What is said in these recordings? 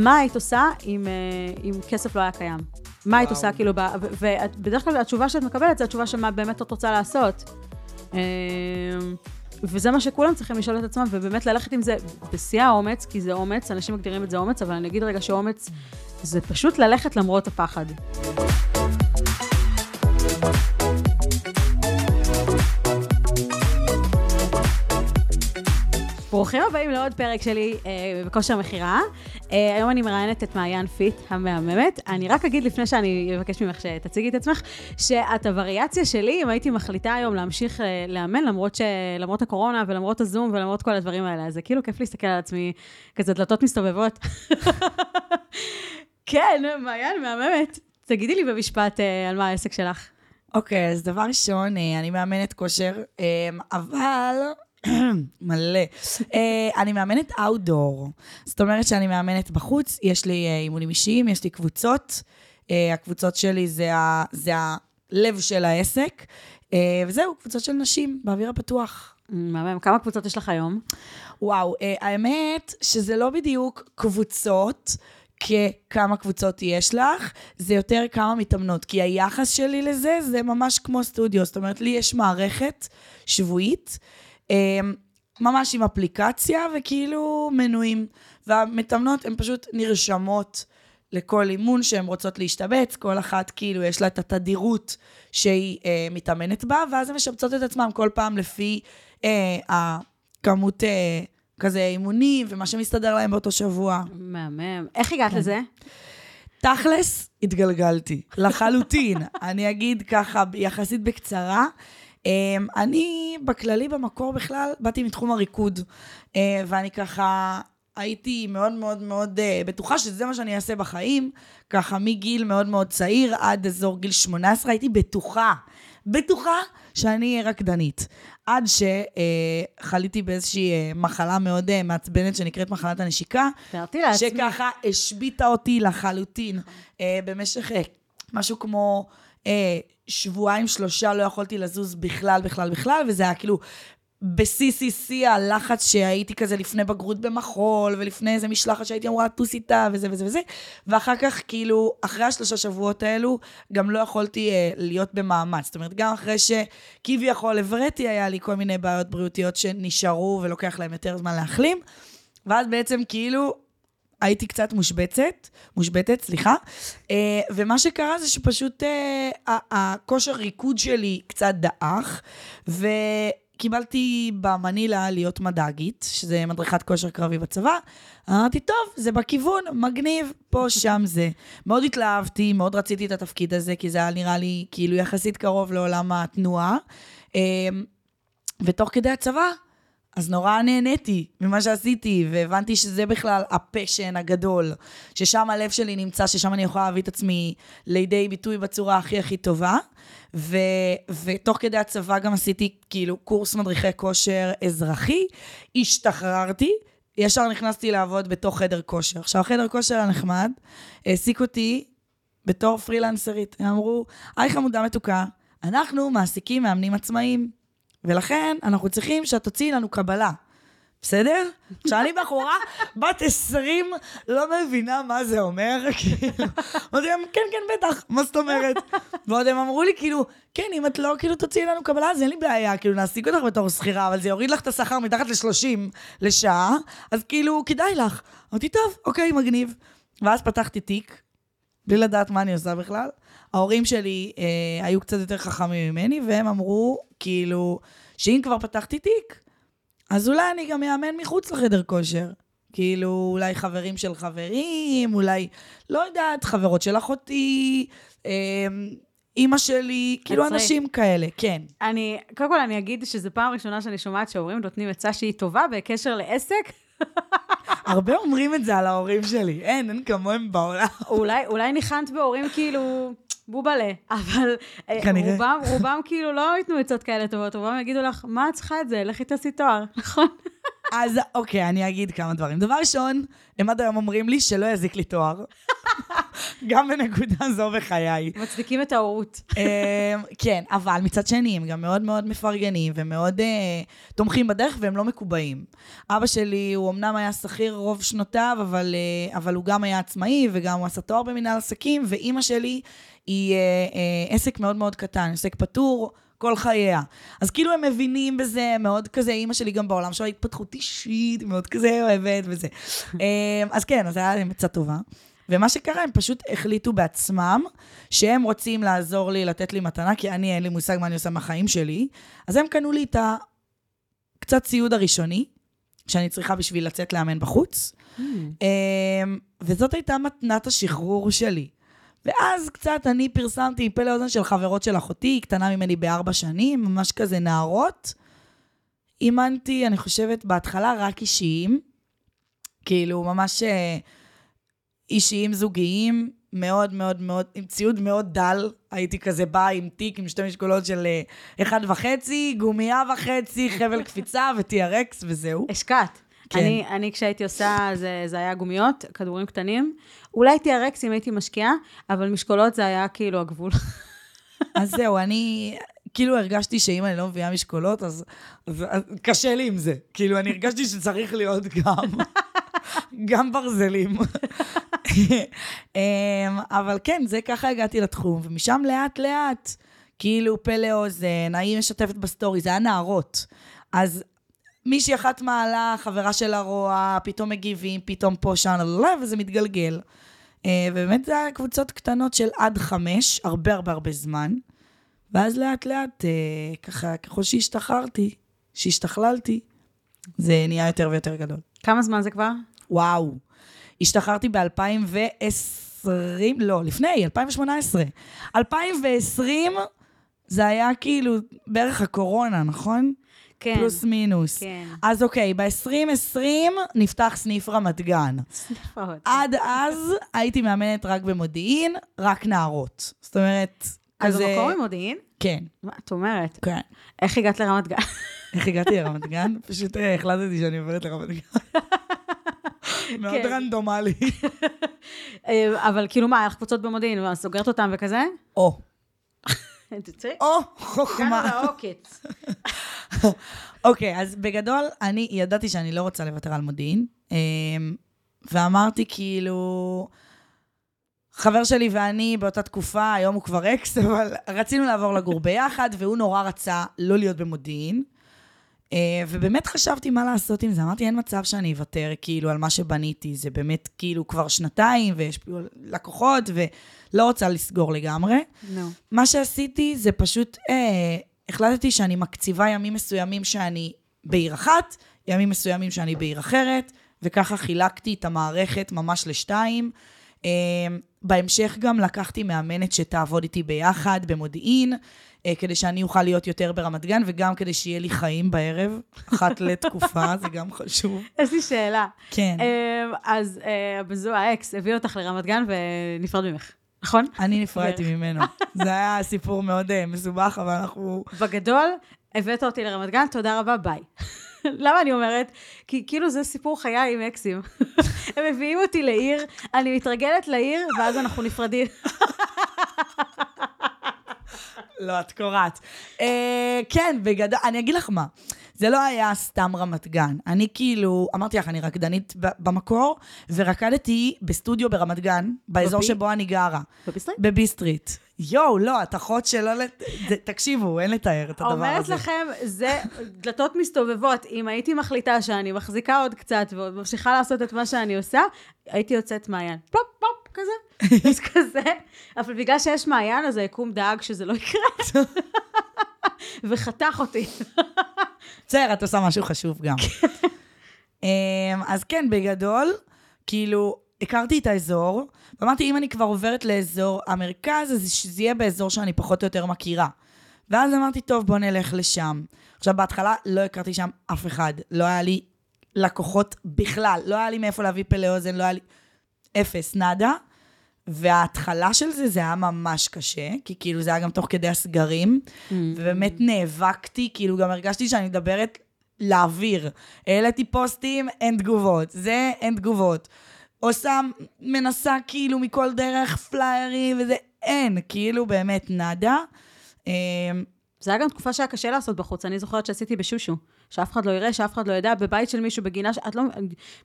מה היית עושה אם, אה, אם כסף לא היה קיים? מה היית עושה, כאילו, ובדרך כלל התשובה שאת מקבלת זה התשובה של מה באמת את רוצה לעשות. אה, וזה מה שכולם צריכים לשאול את עצמם, ובאמת ללכת עם זה בשיא האומץ, כי זה אומץ, אנשים מגדירים את זה אומץ, אבל אני אגיד רגע שאומץ זה פשוט ללכת למרות הפחד. ברוכים הבאים לעוד פרק שלי אה, בכושר מכירה. אה, היום אני מראיינת את מעיין פיט המהממת. אני רק אגיד לפני שאני אבקש ממך שתציגי את עצמך, שאת הווריאציה שלי, אם הייתי מחליטה היום להמשיך אה, לאמן, למרות, ש... למרות הקורונה ולמרות הזום ולמרות כל הדברים האלה, אז זה כאילו כיף להסתכל על עצמי, כזה דלתות מסתובבות. כן, מעיין מהממת. תגידי לי במשפט אה, על מה העסק שלך. אוקיי, אז דבר ראשון, אה, אני מאמנת כושר, אה, אבל... מלא. אה, אני מאמנת אאוטדור. זאת אומרת שאני מאמנת בחוץ, יש לי אה, אימונים אישיים, יש לי קבוצות. אה, הקבוצות שלי זה, ה, זה הלב של העסק. וזהו, קבוצות של נשים באוויר הפתוח. מהמם. כמה קבוצות יש לך היום? וואו, האמת שזה לא בדיוק קבוצות. ככמה קבוצות יש לך, זה יותר כמה מתאמנות. כי היחס שלי לזה זה ממש כמו סטודיו. זאת אומרת, לי יש מערכת שבועית, ממש עם אפליקציה וכאילו מנויים. והמתאמנות הן פשוט נרשמות לכל אימון שהן רוצות להשתבץ, כל אחת כאילו יש לה את התדירות שהיא אה, מתאמנת בה, ואז הן משבצות את עצמן כל פעם לפי אה, הכמות אה, כזה אימונים ומה שמסתדר להם באותו שבוע. מהמם. איך הגעת לזה? תכלס, התגלגלתי, לחלוטין. אני אגיד ככה, יחסית בקצרה. אמ, אני בכללי במקור בכלל באתי מתחום הריקוד, אה, ואני ככה הייתי מאוד מאוד מאוד אה, בטוחה שזה מה שאני אעשה בחיים, ככה מגיל מאוד מאוד צעיר עד אזור גיל 18 הייתי בטוחה, בטוחה שאני אהיה רקדנית. עד שחליתי באיזושהי אה, מחלה מאוד מעצבנת שנקראת מחלת הנשיקה. תיארתי לעצמי. שככה השביתה אותי לחלוטין. במשך משהו כמו שבועיים, שלושה, לא יכולתי לזוז בכלל, בכלל, בכלל, וזה היה כאילו שיא הלחץ שהייתי כזה לפני בגרות במחול, ולפני איזה משלחת שהייתי אמורה לטוס איתה, וזה וזה וזה. ואחר כך, כאילו, אחרי השלושה שבועות האלו, גם לא יכולתי אה, להיות במאמץ. זאת אומרת, גם אחרי שכביכול הבראתי, היה לי כל מיני בעיות בריאותיות שנשארו, ולוקח להם יותר זמן להחלים. ואז בעצם כאילו הייתי קצת מושבצת, מושבתת, סליחה, אה, ומה שקרה זה שפשוט אה, הכושר ריקוד שלי קצת דעך, וקיבלתי במנילה להיות מד"גית, שזה מדריכת כושר קרבי בצבא. אמרתי, טוב, זה בכיוון, מגניב, פה, שם זה. מאוד התלהבתי, מאוד רציתי את התפקיד הזה, כי זה היה נראה לי כאילו יחסית קרוב לעולם התנועה. אה, ותוך כדי הצבא, אז נורא נהניתי ממה שעשיתי, והבנתי שזה בכלל הפשן הגדול, ששם הלב שלי נמצא, ששם אני יכולה להביא את עצמי לידי ביטוי בצורה הכי הכי טובה. ו, ותוך כדי הצבא גם עשיתי כאילו קורס מדריכי כושר אזרחי, השתחררתי, ישר נכנסתי לעבוד בתוך חדר כושר. עכשיו, חדר כושר הנחמד העסיק אותי בתור פרילנסרית. הם אמרו, היי חמודה מתוקה, אנחנו מעסיקים מאמנים עצמאיים. ולכן אנחנו צריכים שאת תוציאי לנו קבלה. בסדר? עכשיו, אני בחורה בת 20, לא מבינה מה זה אומר, כאילו, אמרתי להם, כן, כן, בטח, מה זאת אומרת? ועוד הם אמרו לי, כאילו, כן, אם את לא, כאילו, תוציאי לנו קבלה, אז אין לי בעיה, כאילו, נעסיק אותך בתור שכירה, אבל זה יוריד לך את השכר מתחת ל-30 לשעה, אז כאילו, כדאי לך. אמרתי, טוב, אוקיי, מגניב. ואז פתחתי תיק, בלי לדעת מה אני עושה בכלל. ההורים שלי אה, היו קצת יותר חכמים ממני, והם אמרו, כאילו, שאם כבר פתחתי תיק, אז אולי אני גם אאמן מחוץ לחדר כושר. כאילו, אולי חברים של חברים, אולי, לא יודעת, חברות של אחותי, אה, אימא שלי, כאילו. אנשים כאלה, כן. אני, קודם כל אני אגיד שזו פעם ראשונה שאני שומעת שהורים נותנים עצה שהיא טובה בקשר לעסק. הרבה אומרים את זה על ההורים שלי, אין, אין כמוהם בעולם. אולי, אולי ניחנת בהורים כאילו בובלה, אבל אה, כנראה. רובם, רובם כאילו לא ייתנו עצות כאלה טובות, רובם יגידו לך, מה את צריכה את זה? לכי תעשי תואר, נכון? אז אוקיי, אני אגיד כמה דברים. דבר ראשון, הם עד היום אומרים לי שלא יזיק לי תואר. גם בנקודה זו בחיי. מצדיקים את ההורות. אמ, כן, אבל מצד שני, הם גם מאוד מאוד מפרגנים ומאוד uh, תומכים בדרך והם לא מקובעים. אבא שלי, הוא אמנם היה שכיר רוב שנותיו, אבל, uh, אבל הוא גם היה עצמאי וגם הוא עשה תואר במנהל עסקים, ואימא שלי היא uh, uh, עסק מאוד מאוד קטן, עסק פטור. כל חייה. אז כאילו הם מבינים בזה, מאוד כזה, אימא שלי גם בעולם של ההתפתחות אישית, מאוד כזה אוהבת וזה. אז כן, אז היה להם עצה טובה. ומה שקרה, הם פשוט החליטו בעצמם שהם רוצים לעזור לי, לתת לי מתנה, כי אני, אין לי מושג מה אני עושה מהחיים שלי. אז הם קנו לי את הקצת ציוד הראשוני, שאני צריכה בשביל לצאת לאמן בחוץ. Mm. וזאת הייתה מתנת השחרור שלי. ואז קצת אני פרסמתי פה לאוזן של חברות של אחותי, היא קטנה ממני בארבע שנים, ממש כזה נערות. אימנתי, אני חושבת, בהתחלה רק אישיים, כאילו, ממש אה, אישיים זוגיים, מאוד מאוד מאוד, עם ציוד מאוד דל. הייתי כזה באה עם תיק עם שתי משקולות של אה, אחד וחצי, גומייה וחצי, חבל קפיצה ו-TRX וזהו. השקעת. כן. אני, אני כשהייתי עושה, זה, זה היה גומיות, כדורים קטנים. אולי TRX אם הייתי משקיעה, אבל משקולות זה היה כאילו הגבול. אז זהו, אני כאילו הרגשתי שאם אני לא מביאה משקולות, אז, אז, אז קשה לי עם זה. כאילו, אני הרגשתי שצריך להיות גם, גם ברזלים. אמ, אבל כן, זה ככה הגעתי לתחום, ומשם לאט-לאט, כאילו פה לאוזן, ההיא משתפת בסטורי, זה היה נערות. אז מישהי אחת מעלה, חברה של הרוע, פתאום מגיבים, פתאום פה, שם, וזה מתגלגל. אה, ובאמת זה היה קבוצות קטנות של עד חמש, הרבה הרבה הרבה זמן. ואז לאט לאט, אה, ככה, ככל שהשתחררתי, שהשתכללתי, זה נהיה יותר ויותר גדול. כמה זמן זה כבר? וואו. השתחררתי ב-2020, לא, לפני, 2018. 2020 זה היה כאילו בערך הקורונה, נכון? כן. פלוס מינוס. כן. אז אוקיי, ב-2020 נפתח סניף רמת גן. גן. עד אז הייתי מאמנת רק במודיעין, רק נערות. זאת אומרת, אז כזה... אז במקום במודיעין? כן. מה את אומרת? כן. איך הגעת לרמת גן? איך הגעתי לרמת גן? פשוט אה, החלטתי שאני עוברת לרמת גן. מאוד כן. רנדומלי. אה, אבל כאילו מה, איך קבוצות במודיעין? סוגרת אותם וכזה? או. או, חוכמה. אוקיי, אז בגדול, אני ידעתי שאני לא רוצה לוותר על מודיעין, אמ, ואמרתי כאילו... חבר שלי ואני באותה תקופה, היום הוא כבר אקס, אבל רצינו לעבור לגור ביחד, והוא נורא רצה לא להיות במודיעין. Uh, ובאמת חשבתי מה לעשות עם זה. אמרתי, אין מצב שאני אוותר כאילו על מה שבניתי. זה באמת כאילו כבר שנתיים, ויש לקוחות, ולא רוצה לסגור לגמרי. No. מה שעשיתי זה פשוט, uh, החלטתי שאני מקציבה ימים מסוימים שאני בעיר אחת, ימים מסוימים שאני בעיר אחרת, וככה חילקתי את המערכת ממש לשתיים. Uh, בהמשך גם לקחתי מאמנת שתעבוד איתי ביחד במודיעין. אה, כדי שאני אוכל להיות יותר ברמת גן, וגם כדי שיהיה לי חיים בערב, אחת לתקופה, זה גם חשוב. יש לי שאלה. כן. אה, אז אה, בזו האקס הביא אותך לרמת גן ונפרד ממך. נכון? אני נפרדתי ממנו. זה היה סיפור מאוד מסובך, אבל אנחנו... בגדול, הבאת אותי לרמת גן, תודה רבה, ביי. למה אני אומרת? כי כאילו זה סיפור חיי עם אקסים. הם מביאים אותי לעיר, אני מתרגלת לעיר, ואז אנחנו נפרדים. לא, את קורעת. אה, כן, בגדול, אני אגיד לך מה. זה לא היה סתם רמת גן. אני כאילו, אמרתי לך, אני רקדנית במקור, ורקדתי בסטודיו ברמת גן, באזור שבו אני גרה. בביסטריט? בביסטריט. יואו, לא, את אחות שלא... לת... תקשיבו, אין לתאר את הדבר הזה. אומרת לכם, זה דלתות מסתובבות. אם הייתי מחליטה שאני מחזיקה עוד קצת וממשיכה לעשות את מה שאני עושה, הייתי יוצאת מעיין. פלופ, כזה. אז כזה. אבל בגלל שיש מעיין, אז היקום דאג שזה לא יקרה. וחתך אותי. בסדר, את עושה משהו חשוב גם. אמ, אז כן, בגדול, כאילו, הכרתי את האזור, ואמרתי, אם אני כבר עוברת לאזור המרכז, אז שזה יהיה באזור שאני פחות או יותר מכירה. ואז אמרתי, טוב, בוא נלך לשם. עכשיו, בהתחלה לא הכרתי שם אף אחד. לא היה לי לקוחות בכלל. לא היה לי מאיפה להביא פה לאוזן, לא היה לי... אפס, נאדה. וההתחלה של זה, זה היה ממש קשה, כי כאילו זה היה גם תוך כדי הסגרים, mm-hmm. ובאמת נאבקתי, כאילו גם הרגשתי שאני מדברת לאוויר. העליתי פוסטים, אין תגובות. זה, אין תגובות. עושה, מנסה כאילו מכל דרך פליירים וזה, אין, כאילו באמת נאדה. אמ, זה היה גם תקופה שהיה קשה לעשות בחוץ. אני זוכרת שעשיתי בשושו, שאף אחד לא יראה, שאף אחד לא ידע, בבית של מישהו, בגינה, שאת לא...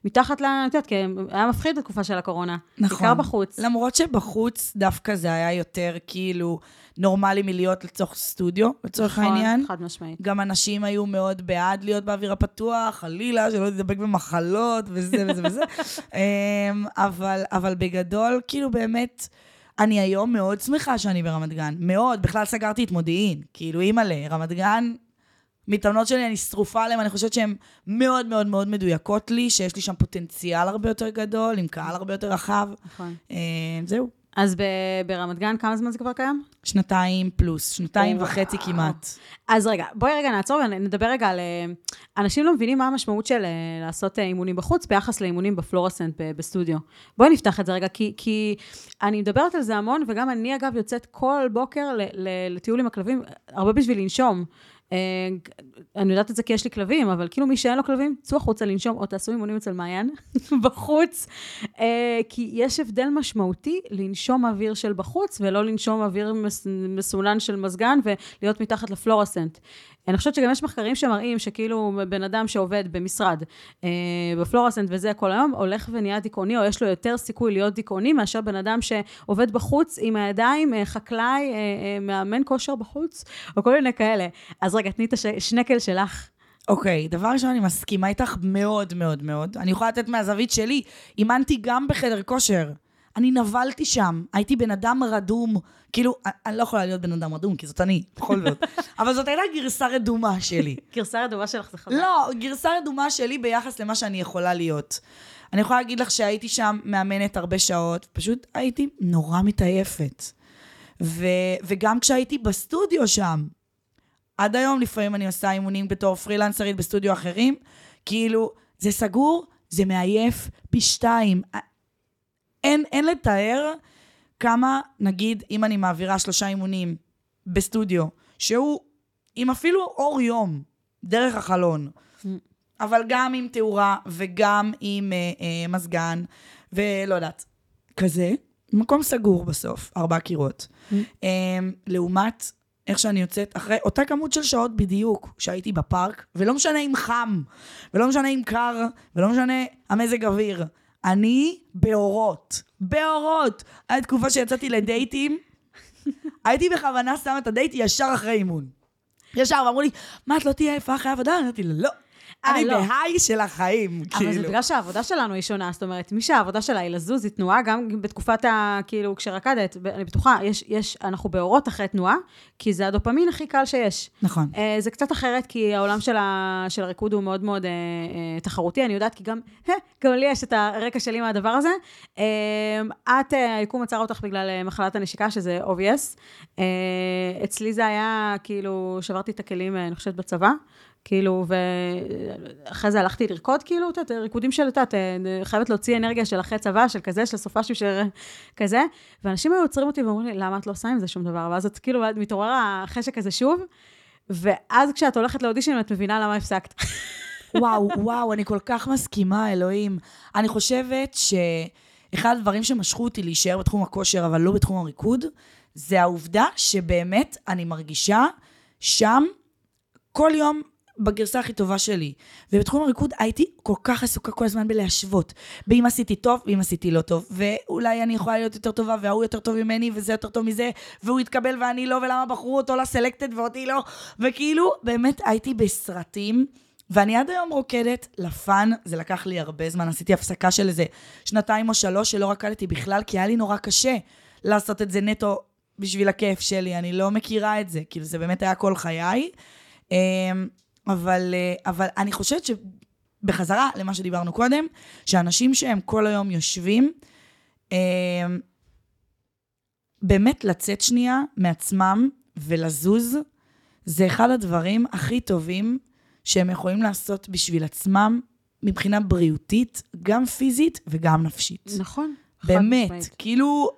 מתחת ל... את יודעת, כי היה מפחיד בתקופה של הקורונה. נכון. בעיקר בחוץ. למרות שבחוץ דווקא זה היה יותר כאילו נורמלי מלהיות לצורך סטודיו, לצורך נכון, העניין. חד משמעית. גם אנשים היו מאוד בעד להיות באוויר הפתוח, חלילה, שלא תדבק במחלות וזה וזה וזה. אמ, אבל, אבל בגדול, כאילו באמת, אני היום מאוד שמחה שאני ברמת גן. מאוד, בכלל סגרתי את מודיעין. כאילו, אימא'לה, רמת גן, מתאמנות שלי, אני שרופה עליהן, אני חושבת שהן מאוד מאוד מאוד מדויקות לי, שיש לי שם פוטנציאל הרבה יותר גדול, עם קהל הרבה יותר רחב. נכון. אמ, זהו, אז ב- ברמת גן, כמה זמן זה כבר קיים? שנתיים פלוס, שנתיים. וחצי כמעט. אז רגע, בואי רגע נעצור ונדבר רגע על... אה, אנשים לא מבינים מה המשמעות של אה, לעשות אה, אימונים בחוץ ביחס לאימונים בפלורסנט בסטודיו. בואי נפתח את זה רגע, כי, כי אני מדברת על זה המון, וגם אני אגב יוצאת כל בוקר לטיול עם הכלבים, הרבה בשביל לנשום. אה, אני יודעת את זה כי יש לי כלבים, אבל כאילו מי שאין לו כלבים, צאו החוצה לנשום, או תעשו אימונים אצל מעיין, בחוץ. אה, כי יש הבדל משמעותי לנשום אוויר של בחוץ, ולא לנשום אוויר מס- מסונן של מזגן, ולהיות מתחת לפלורסנט. אני חושבת שגם יש מחקרים שמראים שכאילו בן אדם שעובד במשרד, אה, בפלורסנט וזה כל היום, הולך ונהיה דיכאוני, או יש לו יותר סיכוי להיות דיכאוני, מאשר בן אדם שעובד בחוץ עם הידיים, אה, חקלאי, אה, אה, מאמן כושר בחוץ, או כל מיני כאלה. אז רגע, תני את השנקל שלך. אוקיי, דבר ראשון, אני מסכימה איתך מאוד מאוד מאוד. אני יכולה לתת מהזווית שלי. אימנתי גם בחדר כושר. אני נבלתי שם, הייתי בן אדם רדום. כאילו, אני לא יכולה להיות בן אדם רדום, כי זאת אני, בכל זאת. אבל זאת הייתה גרסה רדומה שלי. גרסה רדומה שלך זה חזק. לא, גרסה רדומה שלי ביחס למה שאני יכולה להיות. אני יכולה להגיד לך שהייתי שם מאמנת הרבה שעות, פשוט הייתי נורא מתעייפת. ו- וגם כשהייתי בסטודיו שם, עד היום לפעמים אני עושה אימונים בתור פרילנסרית בסטודיו אחרים, כאילו, זה סגור, זה מעייף פי שתיים. אין, אין לתאר כמה, נגיד, אם אני מעבירה שלושה אימונים בסטודיו, שהוא עם אפילו אור יום, דרך החלון, אבל גם עם תאורה וגם עם אה, אה, מזגן, ולא יודעת, כזה, מקום סגור בסוף, ארבע קירות. אה, לעומת איך שאני יוצאת, אחרי אותה כמות של שעות בדיוק שהייתי בפארק, ולא משנה אם חם, ולא משנה אם קר, ולא משנה המזג אוויר. אני באורות, באורות. הייתה תקופה שיצאתי לדייטים, הייתי בכוונה שמה את הדייט ישר אחרי אימון. ישר, ואמרו לי, מה, את לא תהיה עייפה אחרי עבודה? אמרתי לו, לא. אה, אני לא. בהיי של החיים, אבל זה כאילו. בגלל שהעבודה שלנו היא שונה, זאת אומרת, מי שהעבודה שלה היא לזוז, היא תנועה, גם בתקופת ה... כאילו, כשרקדת, אני בטוחה, יש, יש, אנחנו באורות אחרי תנועה, כי זה הדופמין הכי קל שיש. נכון. אה, זה קצת אחרת, כי העולם של, ה, של הריקוד הוא מאוד מאוד אה, אה, תחרותי, אני יודעת, כי גם, גם לי יש את הרקע שלי מהדבר הזה. אה, את, אה, היקום עצר אותך בגלל אה, מחלת הנשיקה, שזה obvious. אה, אצלי זה היה, כאילו, שברתי את הכלים, אני חושבת, בצבא. כאילו, ואחרי זה הלכתי לרקוד, כאילו, את יודעת, ריקודים של, את חייבת להוציא אנרגיה של אחרי צבא, של כזה, של סופאשים, של כזה, ואנשים היו עוצרים אותי ואומרים לי, למה את לא עושה עם זה שום דבר? ואז את כאילו, מתעורר החשק הזה שוב, ואז כשאת הולכת לאודישן, את מבינה למה הפסקת. וואו, וואו, אני כל כך מסכימה, אלוהים. אני חושבת שאחד הדברים שמשכו אותי להישאר בתחום הכושר, אבל לא בתחום הריקוד, זה העובדה שבאמת אני מרגישה שם כל יום בגרסה הכי טובה שלי. ובתחום הריקוד הייתי כל כך עסוקה כל הזמן בלהשוות. באם עשיתי טוב, ואם עשיתי לא טוב. ואולי אני יכולה להיות יותר טובה, וההוא יותר טוב ממני, וזה יותר טוב מזה, והוא התקבל ואני לא, ולמה בחרו אותו לסלקטד ואותי לא. וכאילו, באמת הייתי בסרטים. ואני עד היום רוקדת לפאן, זה לקח לי הרבה זמן, עשיתי הפסקה של איזה שנתיים או שלוש שלא רקדתי בכלל, כי היה לי נורא קשה לעשות את זה נטו בשביל הכיף שלי, אני לא מכירה את זה, כאילו זה באמת היה כל חיי. אבל, אה, אבל אני חושבת שבחזרה למה שדיברנו קודם, שאנשים שהם כל היום יושבים, אמ, באמת לצאת שנייה מעצמם ולזוז, זה אחד הדברים הכי טובים שהם יכולים לעשות בשביל עצמם מבחינה בריאותית, גם פיזית וגם נפשית. נכון. באמת, כאילו,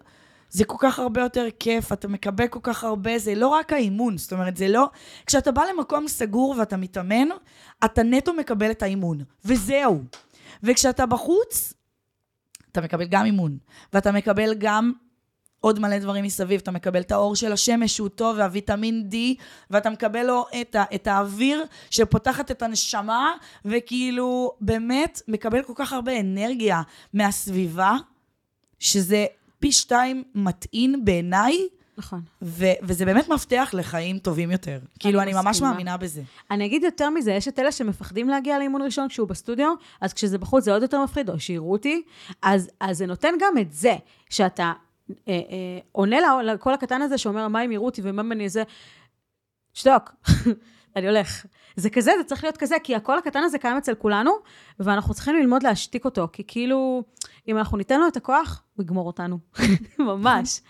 זה כל כך הרבה יותר כיף, אתה מקבל כל כך הרבה, זה לא רק האימון, זאת אומרת, זה לא... כשאתה בא למקום סגור ואתה מתאמן, אתה נטו מקבל את האימון, וזהו. וכשאתה בחוץ, אתה מקבל גם אימון, ואתה מקבל גם עוד מלא דברים מסביב. אתה מקבל את האור של השמש שהוא טוב, והוויטמין D, ואתה מקבל לו את, ה, את האוויר שפותחת את הנשמה, וכאילו, באמת, מקבל כל כך הרבה אנרגיה מהסביבה, שזה פי שתיים מטעין בעיניי, נכון. ו- וזה באמת מפתח לחיים טובים יותר. כאילו, אני ממש. מאמינה בזה. אני אגיד יותר מזה, יש את אלה שמפחדים להגיע לאימון ראשון כשהוא בסטודיו, אז כשזה בחוץ זה עוד יותר מפחיד, או שיראו אותי, אז, אז זה נותן גם את זה, שאתה אה, אה, עונה לקול הקטן הזה שאומר, מה אם יראו אותי ומה אם אני זה, שתוק, אני הולך. זה כזה, זה צריך להיות כזה, כי הקול הקטן הזה קיים אצל כולנו, ואנחנו צריכים ללמוד להשתיק אותו, כי כאילו, אם אנחנו ניתן לו את הכוח, הוא יגמור אותנו. ממש.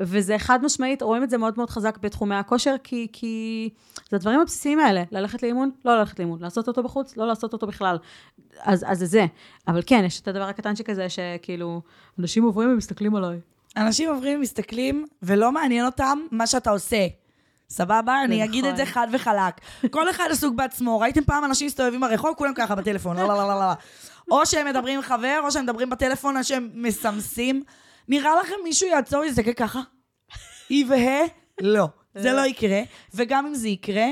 וזה חד משמעית, רואים את זה מאוד מאוד חזק בתחומי הכושר, כי, כי זה הדברים הבסיסיים האלה, ללכת לאימון, לא ללכת לאימון, לעשות אותו בחוץ, לא לעשות אותו בכלל. אז, אז זה זה. אבל כן, יש את הדבר הקטנצ'יק הזה, שכאילו, אנשים עוברים ומסתכלים עליי. אנשים עוברים, מסתכלים, ולא מעניין אותם מה שאתה עושה. סבבה? אני אגיד את זה נכון. חד וחלק. כל אחד עסוק בעצמו. ראיתם פעם אנשים מסתובבים ברחוב, כולם ככה בטלפון, לא, לא, לא, לא, לא. או שהם מדברים עם חבר, או שהם מדברים בטלפון, או שהם מסמסים. נראה לכם מישהו יעצור ויסתכל ככה? והא? לא. זה לא יקרה. וגם אם זה יקרה,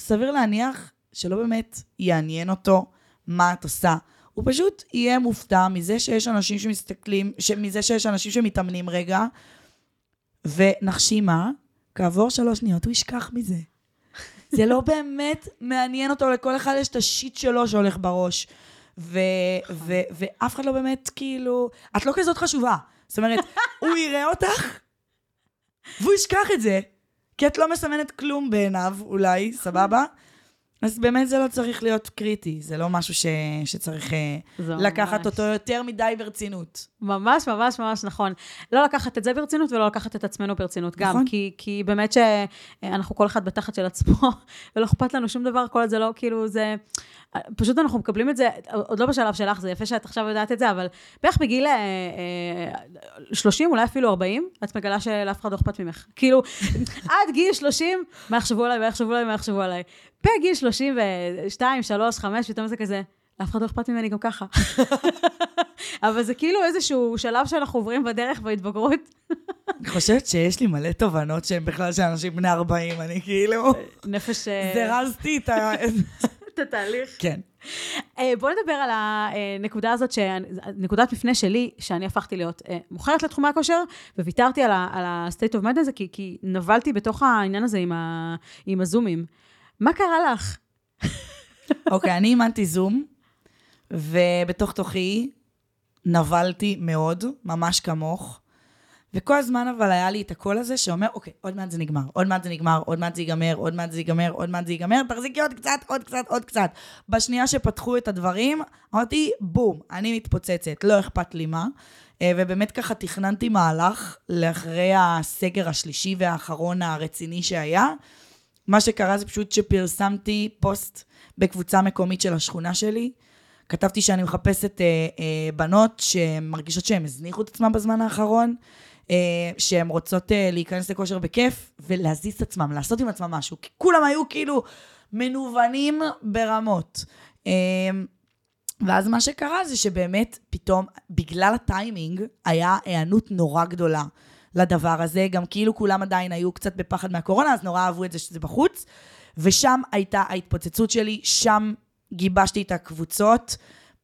סביר להניח שלא באמת יעניין אותו מה את עושה. הוא פשוט יהיה מופתע מזה שיש אנשים שמסתכלים, מזה שיש אנשים שמתאמנים רגע, ונחשי מה? כעבור שלוש שניות הוא ישכח מזה. זה לא באמת מעניין אותו, לכל אחד יש את השיט שלו שהולך בראש. ו- ו- ואף אחד לא באמת, כאילו... את לא כזאת חשובה. זאת אומרת, הוא יראה אותך, והוא ישכח את זה, כי את לא מסמנת כלום בעיניו, אולי, סבבה? אז באמת זה לא צריך להיות קריטי, זה לא משהו ש- שצריך אה, זה לקחת ממש. אותו יותר מדי ברצינות. ממש ממש ממש נכון. לא לקחת את זה ברצינות ולא לקחת את עצמנו ברצינות גם, נכון. כי, כי באמת שאנחנו כל אחד בתחת של עצמו, ולא אכפת לנו שום דבר, כל זה לא, כאילו זה... פשוט אנחנו מקבלים את זה, עוד לא בשלב שלך, זה יפה שאת עכשיו יודעת את זה, אבל בערך בגיל אה, אה, 30, אולי אפילו 40, את מגלה שלאף אחד לא אכפת ממך. כאילו, עד גיל 30, מה יחשבו עליי, מה יחשבו עליי, מה יחשבו עליי. בגיל 32, 3, 5, פתאום זה כזה, לאף אחד לא אכפת ממני גם ככה. אבל זה כאילו איזשהו שלב שאנחנו עוברים בדרך בהתבגרות. אני חושבת שיש לי מלא תובנות שהן בכלל של אנשים בני 40, אני כאילו... נפש... אה, זרזתי את ה... את התהליך. כן. אה, בואו נדבר על הנקודה הזאת, נקודת מפנה שלי, שאני הפכתי להיות אה, מוכרת לתחומי הכושר, וויתרתי על ה-state of mind הזה, כי- כי נבלתי בתוך העניין הזה עם ה- עם הזומים. מה קרה לך? אוקיי, אני אימנתי זום, ובתוך תוכי נבלתי מאוד, ממש כמוך. וכל הזמן אבל היה לי את הקול הזה שאומר, אוקיי, עוד מעט זה נגמר, עוד מעט זה נגמר, עוד מעט זה ייגמר, עוד מעט זה ייגמר, עוד מעט זה ייגמר, תחזיקי עוד קצת, עוד קצת, עוד קצת. בשנייה שפתחו את הדברים, אמרתי, בום, אני מתפוצצת, לא אכפת לי מה. אה, ובאמת ככה תכננתי מהלך לאחרי הסגר השלישי והאחרון הרציני שהיה. מה שקרה זה פשוט שפרסמתי פוסט בקבוצה מקומית של השכונה שלי. כתבתי שאני מחפשת אה, אה, בנות שמרגישות שהן הזניחו את עצמן בזמן האחרון, אה, שהן רוצות אה, להיכנס לכושר בכיף ולהזיז את עצמם, לעשות עם עצמם משהו. כי כולם היו כאילו מנוונים ברמות. אה, ואז מה שקרה זה שבאמת פתאום, בגלל הטיימינג, היה היענות נורא גדולה לדבר הזה. גם כאילו כולם עדיין היו קצת בפחד מהקורונה, אז נורא אהבו את זה שזה בחוץ. ושם הייתה ההתפוצצות שלי, שם גיבשתי את הקבוצות.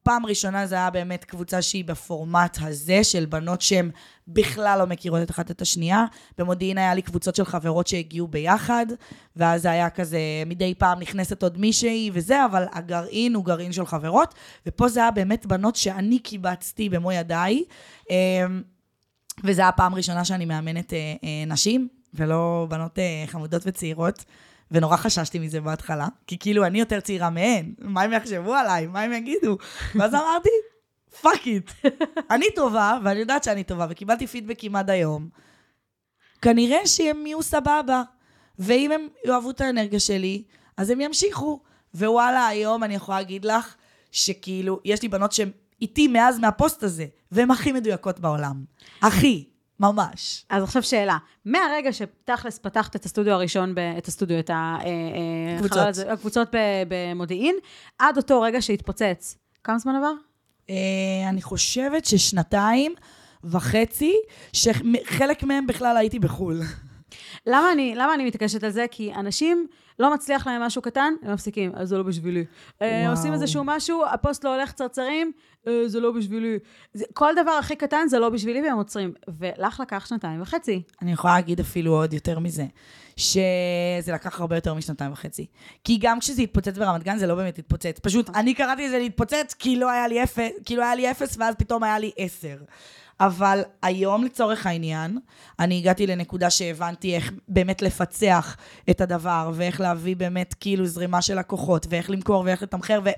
פעם ראשונה זה היה באמת קבוצה שהיא בפורמט הזה, של בנות שהן בכלל לא מכירות את אחת את השנייה. במודיעין היה לי קבוצות של חברות שהגיעו ביחד, ואז זה היה כזה, מדי פעם נכנסת עוד מישהי וזה, אבל הגרעין הוא גרעין של חברות, ופה זה היה באמת בנות שאני קיבצתי במו ידיי. אמ, וזו הייתה הפעם הראשונה שאני מאמנת אה, אה, נשים, ולא בנות אה, חמודות וצעירות. ונורא חששתי מזה בהתחלה, כי כאילו אני יותר צעירה מהן, מה הם יחשבו עליי, מה הם יגידו? ואז אמרתי, fuck it. אני טובה, ואני יודעת שאני טובה, וקיבלתי פידבקים עד היום. כנראה שהם יהיו סבבה, ואם הם יאהבו את האנרגיה שלי, אז הם ימשיכו. ווואלה, היום אני יכולה להגיד לך, שכאילו, יש לי בנות שהן איתי מאז מהפוסט הזה, והן הכי מדויקות בעולם. הכי, ממש. אז עכשיו שאלה, מהרגע שתכלס פתחת את הסטודיו הראשון, ב- את הסטודיו, את ה- אה, אה, הזה, הקבוצות ב- במודיעין, עד אותו רגע שהתפוצץ, כמה זמן עבר? אה, אני חושבת ששנתיים וחצי, שחלק מהם בכלל הייתי בחו"ל. למה אני, למה אני מתעקשת על זה? כי אנשים, לא מצליח להם משהו קטן, הם מפסיקים, אז זה לא בשבילי. אה, וואו. עושים איזשהו משהו, הפוסט לא הולך צרצרים, אה, זה לא בשבילי. זה, כל דבר הכי קטן זה לא בשבילי והם עוצרים. ולך לקח שנתיים וחצי. אני יכולה להגיד אפילו עוד יותר מזה, שזה לקח הרבה יותר משנתיים וחצי. כי גם כשזה התפוצץ ברמת גן, זה לא באמת התפוצץ. פשוט, אני קראתי לזה להתפוצץ כי לא היה לי אפס, כי לא היה לי אפס, ואז פתאום היה לי עשר. אבל היום, לצורך העניין, אני הגעתי לנקודה שהבנתי איך באמת לפצח את הדבר, ואיך להביא באמת כאילו זרימה של לקוחות, ואיך למכור ואיך לתמחר, ו...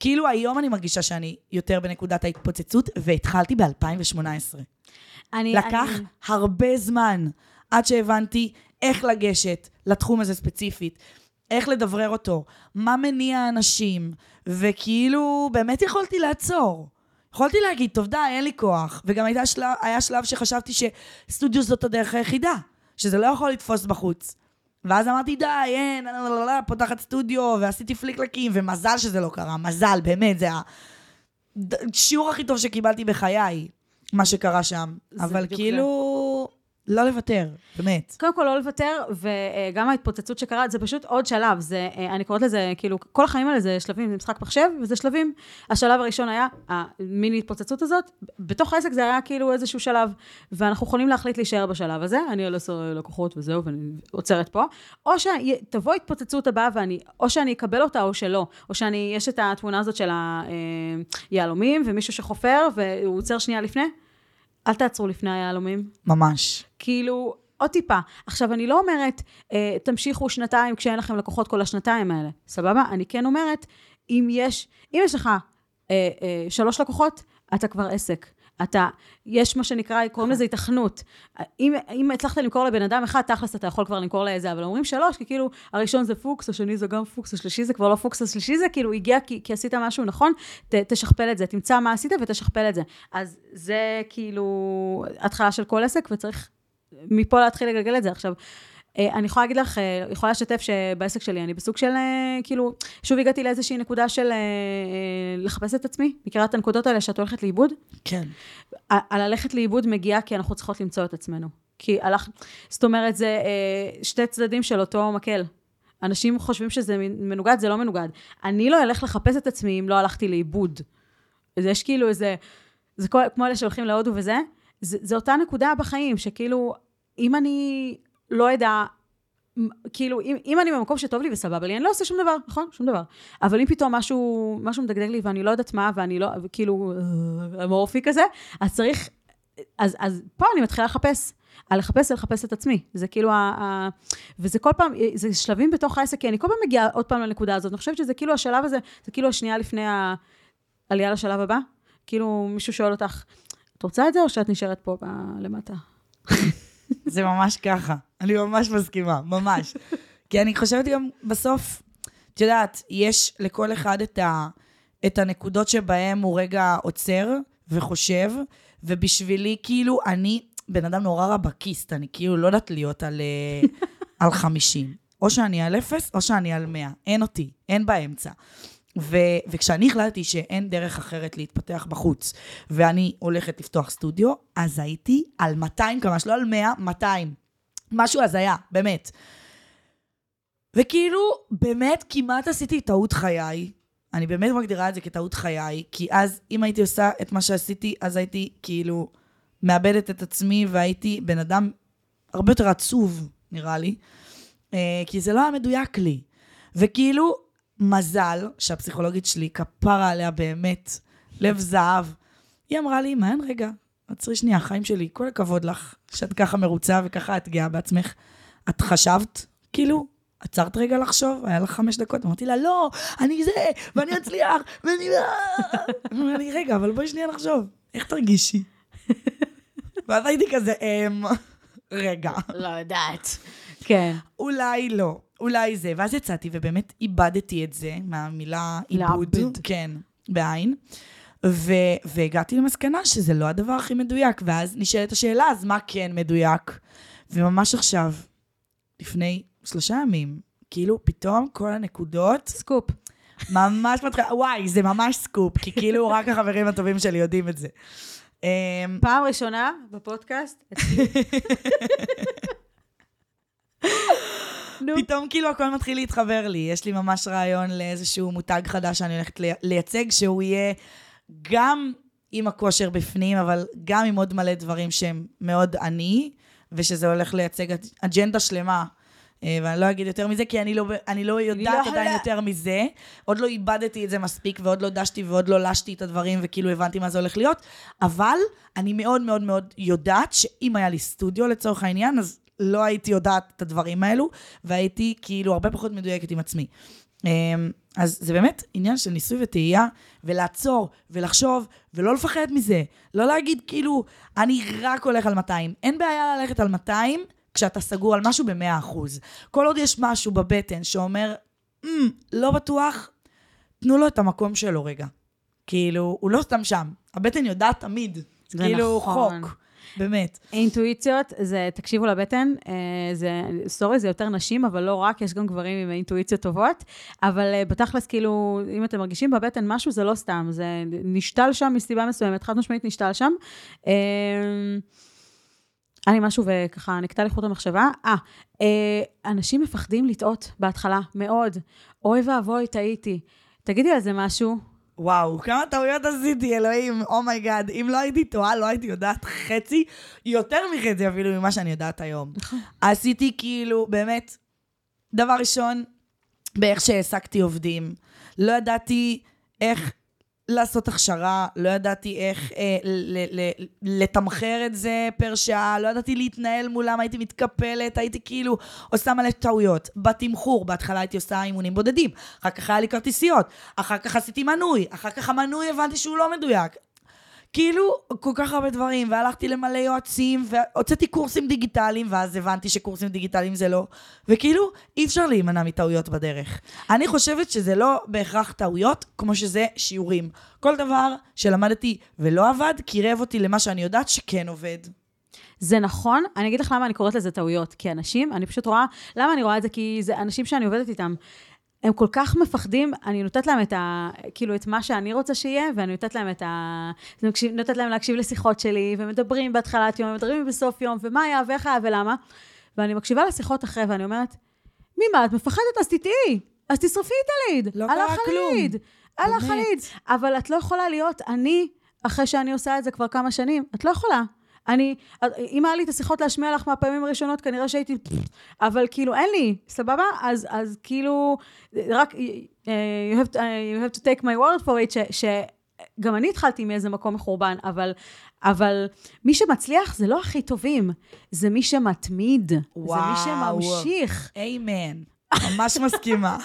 כאילו היום אני מרגישה שאני יותר בנקודת ההתפוצצות, והתחלתי ב-2018. אני, לקח אני, הרבה זמן עד שהבנתי איך לגשת לתחום הזה ספציפית, איך לדברר אותו, מה מניע אנשים, וכאילו, באמת יכולתי לעצור. יכולתי להגיד, טוב די, אין לי כוח. וגם הייתה שלב, היה שלב שחשבתי שסטודיו זאת הדרך היחידה, שזה לא יכול לתפוס בחוץ. ואז אמרתי, די, אין, לא, לא, לא, פותחת סטודיו, ועשיתי פליקלקים, ומזל שזה לא קרה, מזל, באמת, זה השיעור הכי טוב שקיבלתי בחיי, מה שקרה שם. אבל כאילו, לא לוותר, באמת. קודם כל לא לוותר, וגם ההתפוצצות שקרה, זה פשוט עוד שלב. זה, אה, אני קוראת לזה, כאילו, כל החיים האלה זה שלבים, זה משחק מחשב, וזה שלבים. השלב הראשון היה המיני התפוצצות הזאת, בתוך העסק זה היה כאילו איזשהו שלב, ואנחנו יכולים להחליט להישאר בשלב הזה, אני על עשר לקוחות וזהו, ואני עוצרת פה, או שתבוא התפוצצות הבאה, ואני, או שאני אקבל אותה או שלא, או שאני, יש את התמונה הזאת של היהלומים, ומישהו שחופר, והוא עוצר שנייה לפני, אל תעצרו לפני היהלומים. ממש. כאילו, עוד טיפה. עכשיו, אני לא אומרת, אה, תמשיכו שנתיים כשאין לכם לקוחות כל השנתיים האלה, סבבה? אני כן אומרת, אם יש, אם יש לך אה, אה, שלוש לקוחות, אתה כבר עסק. אתה, יש מה שנקרא, קוראים לזה התכנות. אם, אם הצלחת למכור לבן אדם אחד, תכלס אתה יכול כבר למכור לאיזה, אבל אומרים שלוש, כי כאילו, הראשון זה פוקס, השני זה גם פוקס, השלישי זה כבר לא פוקס, השלישי זה כאילו הגיע כי, כי עשית משהו נכון, ת, תשכפל את זה, תמצא מה עשית ותשכפל את זה. אז זה כאילו התחלה של כל עסק, וצריך מפה להתחיל לגלגל את זה. עכשיו, אה, אני יכולה להגיד לך, אה, יכולה לשתף שבעסק שלי אני בסוג של, אה, כאילו, שוב הגעתי לאיזושהי נקודה של לחפש את עצמי, מכירה את הנקודות האלה שאת הולכת לאיבוד? כן. הללכת לאיבוד מגיע כי אנחנו צריכות למצוא את עצמנו. כי הלך, זאת אומרת, זה שתי צדדים של אותו מקל. אנשים חושבים שזה מנוגד, זה לא מנוגד. אני לא אלך לחפש את עצמי אם לא הלכתי לאיבוד. אז יש כאילו איזה, זה כמו אלה שהולכים להודו וזה, זה, זה אותה נקודה בחיים, שכאילו, אם אני לא אדע, כאילו, אם, אם אני במקום שטוב לי וסבבה לי, אני לא עושה שום דבר, נכון? שום דבר. אבל אם פתאום משהו, משהו מדגדג לי ואני לא יודעת מה, ואני לא, כאילו, אמורפי כזה, אז צריך, אז, אז פה אני מתחילה לחפש. על לחפש, על לחפש את עצמי. זה כאילו, ה, ה, וזה כל פעם, זה שלבים בתוך העסק, כי אני כל פעם מגיעה עוד פעם לנקודה הזאת. אני חושבת שזה כאילו השלב הזה, זה כאילו השנייה לפני העלייה לשלב הבא. כאילו, מישהו שואל אותך, את רוצה את זה או שאת נשארת פה ב- למטה? זה ממש ככה. אני ממש מסכימה, ממש. כי אני חושבת גם בסוף, את יודעת, יש לכל אחד את, ה, את הנקודות שבהם הוא רגע עוצר וחושב, ובשבילי, כאילו, אני בן אדם נורא רבקיסט, אני כאילו לא יודעת להיות על, אה, על 50. או שאני על אפס, או שאני על 100. אין אותי, אין באמצע. ו- וכשאני החלטתי שאין דרך אחרת להתפתח בחוץ, ואני הולכת לפתוח סטודיו, אז הייתי על 200 קמ"ש, לא על 100, 200. משהו הזיה, באמת. וכאילו, באמת כמעט עשיתי טעות חיי. אני באמת מגדירה את זה כטעות חיי, כי אז, אם הייתי עושה את מה שעשיתי, אז הייתי כאילו מאבדת את עצמי, והייתי בן אדם הרבה יותר עצוב, נראה לי. אה, כי זה לא היה מדויק לי. וכאילו, מזל שהפסיכולוגית שלי, כפרה עליה באמת, לב זהב, היא אמרה לי, מעיין, רגע, עצרי שנייה, חיים שלי, כל הכבוד לך, שאת ככה מרוצה וככה את גאה בעצמך. את חשבת, כאילו, עצרת רגע לחשוב, היה לך חמש דקות, אמרתי לה, לא, אני זה, ואני אצליח, ואני... אמרה לי, רגע, אבל בואי שנייה לחשוב, איך תרגישי? ואז הייתי כזה, אמ... רגע. לא יודעת. כן. אולי לא, אולי זה. ואז יצאתי ובאמת איבדתי את זה, מהמילה עיבוד. לאבד. כן, בעין. ו- והגעתי למסקנה שזה לא הדבר הכי מדויק, ואז נשאלת השאלה, אז מה כן מדויק? וממש עכשיו, לפני שלושה ימים, כאילו פתאום כל הנקודות, סקופ. ממש מתחילה, וואי, זה ממש סקופ, כי כאילו רק החברים הטובים שלי יודעים את זה. אמ, פעם ראשונה בפודקאסט. נו, פתאום כאילו הכל מתחיל להתחבר לי. יש לי ממש רעיון לאיזשהו מותג חדש שאני הולכת לי- לייצג, שהוא יהיה גם עם הכושר בפנים, אבל גם עם עוד מלא דברים שהם מאוד אני, ושזה הולך לייצג אג'- אג'נדה שלמה. אה, ואני לא אגיד יותר מזה, כי אני לא, אני לא יודעת לא עדיין יכולה. יותר מזה. עוד לא איבדתי את זה מספיק, ועוד לא דשתי ועוד לא לשתי את הדברים, וכאילו הבנתי מה זה הולך להיות. אבל אני מאוד מאוד מאוד יודעת שאם היה לי סטודיו לצורך העניין, אז לא הייתי יודעת את הדברים האלו, והייתי כאילו הרבה פחות מדויקת עם עצמי. אמ, אז זה באמת עניין של ניסוי וטעייה, ולעצור, ולחשוב, ולא לפחד מזה. לא להגיד כאילו, אני רק הולך על 200. אין בעיה ללכת על 200 כשאתה סגור על משהו ב-100%. כל עוד יש משהו בבטן שאומר, "אמ, לא בטוח, תנו לו את המקום שלו רגע. כאילו, הוא לא סתם שם. הבטן יודעת תמיד. זה כאילו, נכון. חוק. באמת. אינטואיציות, זה, תקשיבו לבטן, אה, זה, סורי, זה יותר נשים, אבל לא רק, יש גם גברים עם אינטואיציות טובות, אבל אה, בתכלס, כאילו, אם אתם מרגישים בבטן משהו, זה לא סתם, זה נשתל שם מסיבה מסוימת, חד משמעית נשתל שם. אה, היה לי משהו וככה נקטע לי חוט המחשבה. אה, אה, אנשים מפחדים לטעות בהתחלה, מאוד. אוי ואבוי, טעיתי. תגידי על זה משהו. וואו, כמה טעויות עשיתי, אלוהים, oh my God. אם לא הייתי טועה, לא הייתי יודעת חצי, יותר מחצי אפילו ממה שאני יודעת היום. עשיתי כאילו, באמת, דבר ראשון, באיך שהעסקתי עובדים. לא ידעתי איך לעשות הכשרה, לא ידעתי איך אה, ל- ל- ל- לתמחר את זה פר שעה, לא ידעתי להתנהל מולם, הייתי מתקפלת, הייתי כאילו עושה מלא טעויות. בתמחור, בהתחלה הייתי עושה אימונים בודדים, אחר כך היה לי כרטיסיות, אחר כך עשיתי מנוי, אחר כך המנוי הבנתי שהוא לא מדויק. כאילו, כל כך הרבה דברים, והלכתי למלא יועצים, והוצאתי קורסים דיגיטליים, ואז הבנתי שקורסים דיגיטליים זה לא. וכאילו, אי אפשר להימנע מטעויות בדרך. אני חושבת שזה לא בהכרח טעויות, כמו שזה שיעורים. כל דבר שלמדתי ולא עבד, קירב אותי למה שאני יודעת שכן עובד. זה נכון, אני אגיד לך למה אני קוראת לזה טעויות. כי אנשים, אני פשוט רואה, למה אני רואה את זה? כי זה אנשים שאני עובדת איתם. הם כל כך מפחדים, אני נותנת להם את ה... כאילו, את מה שאני רוצה שיהיה, ואני נותנת להם את ה... נותנת להם להקשיב לשיחות שלי, ומדברים בהתחלת יום, ומדברים בסוף יום, ומה היה, ואיך היה, ולמה. ואני מקשיבה לשיחות אחרי, ואני אומרת, ממה, את מפחדת? אז תטעי. אז תשרפי את הליד. לא קרה כלום. הליד. הלך. הליד. אבל את לא יכולה להיות אני, אחרי שאני עושה את זה כבר כמה שנים. את לא יכולה. אני, אם היה לי את השיחות להשמיע לך מהפעמים הראשונות, כנראה שהייתי, אבל כאילו אין לי, סבבה? אז, אז כאילו, רק, uh, you, have to, uh, you have to take my word for it, ש, שגם אני התחלתי מאיזה מקום מחורבן, אבל, אבל מי שמצליח זה לא הכי טובים, זה מי שמתמיד, זה מי וואו. שממשיך. איימן. ממש מסכימה.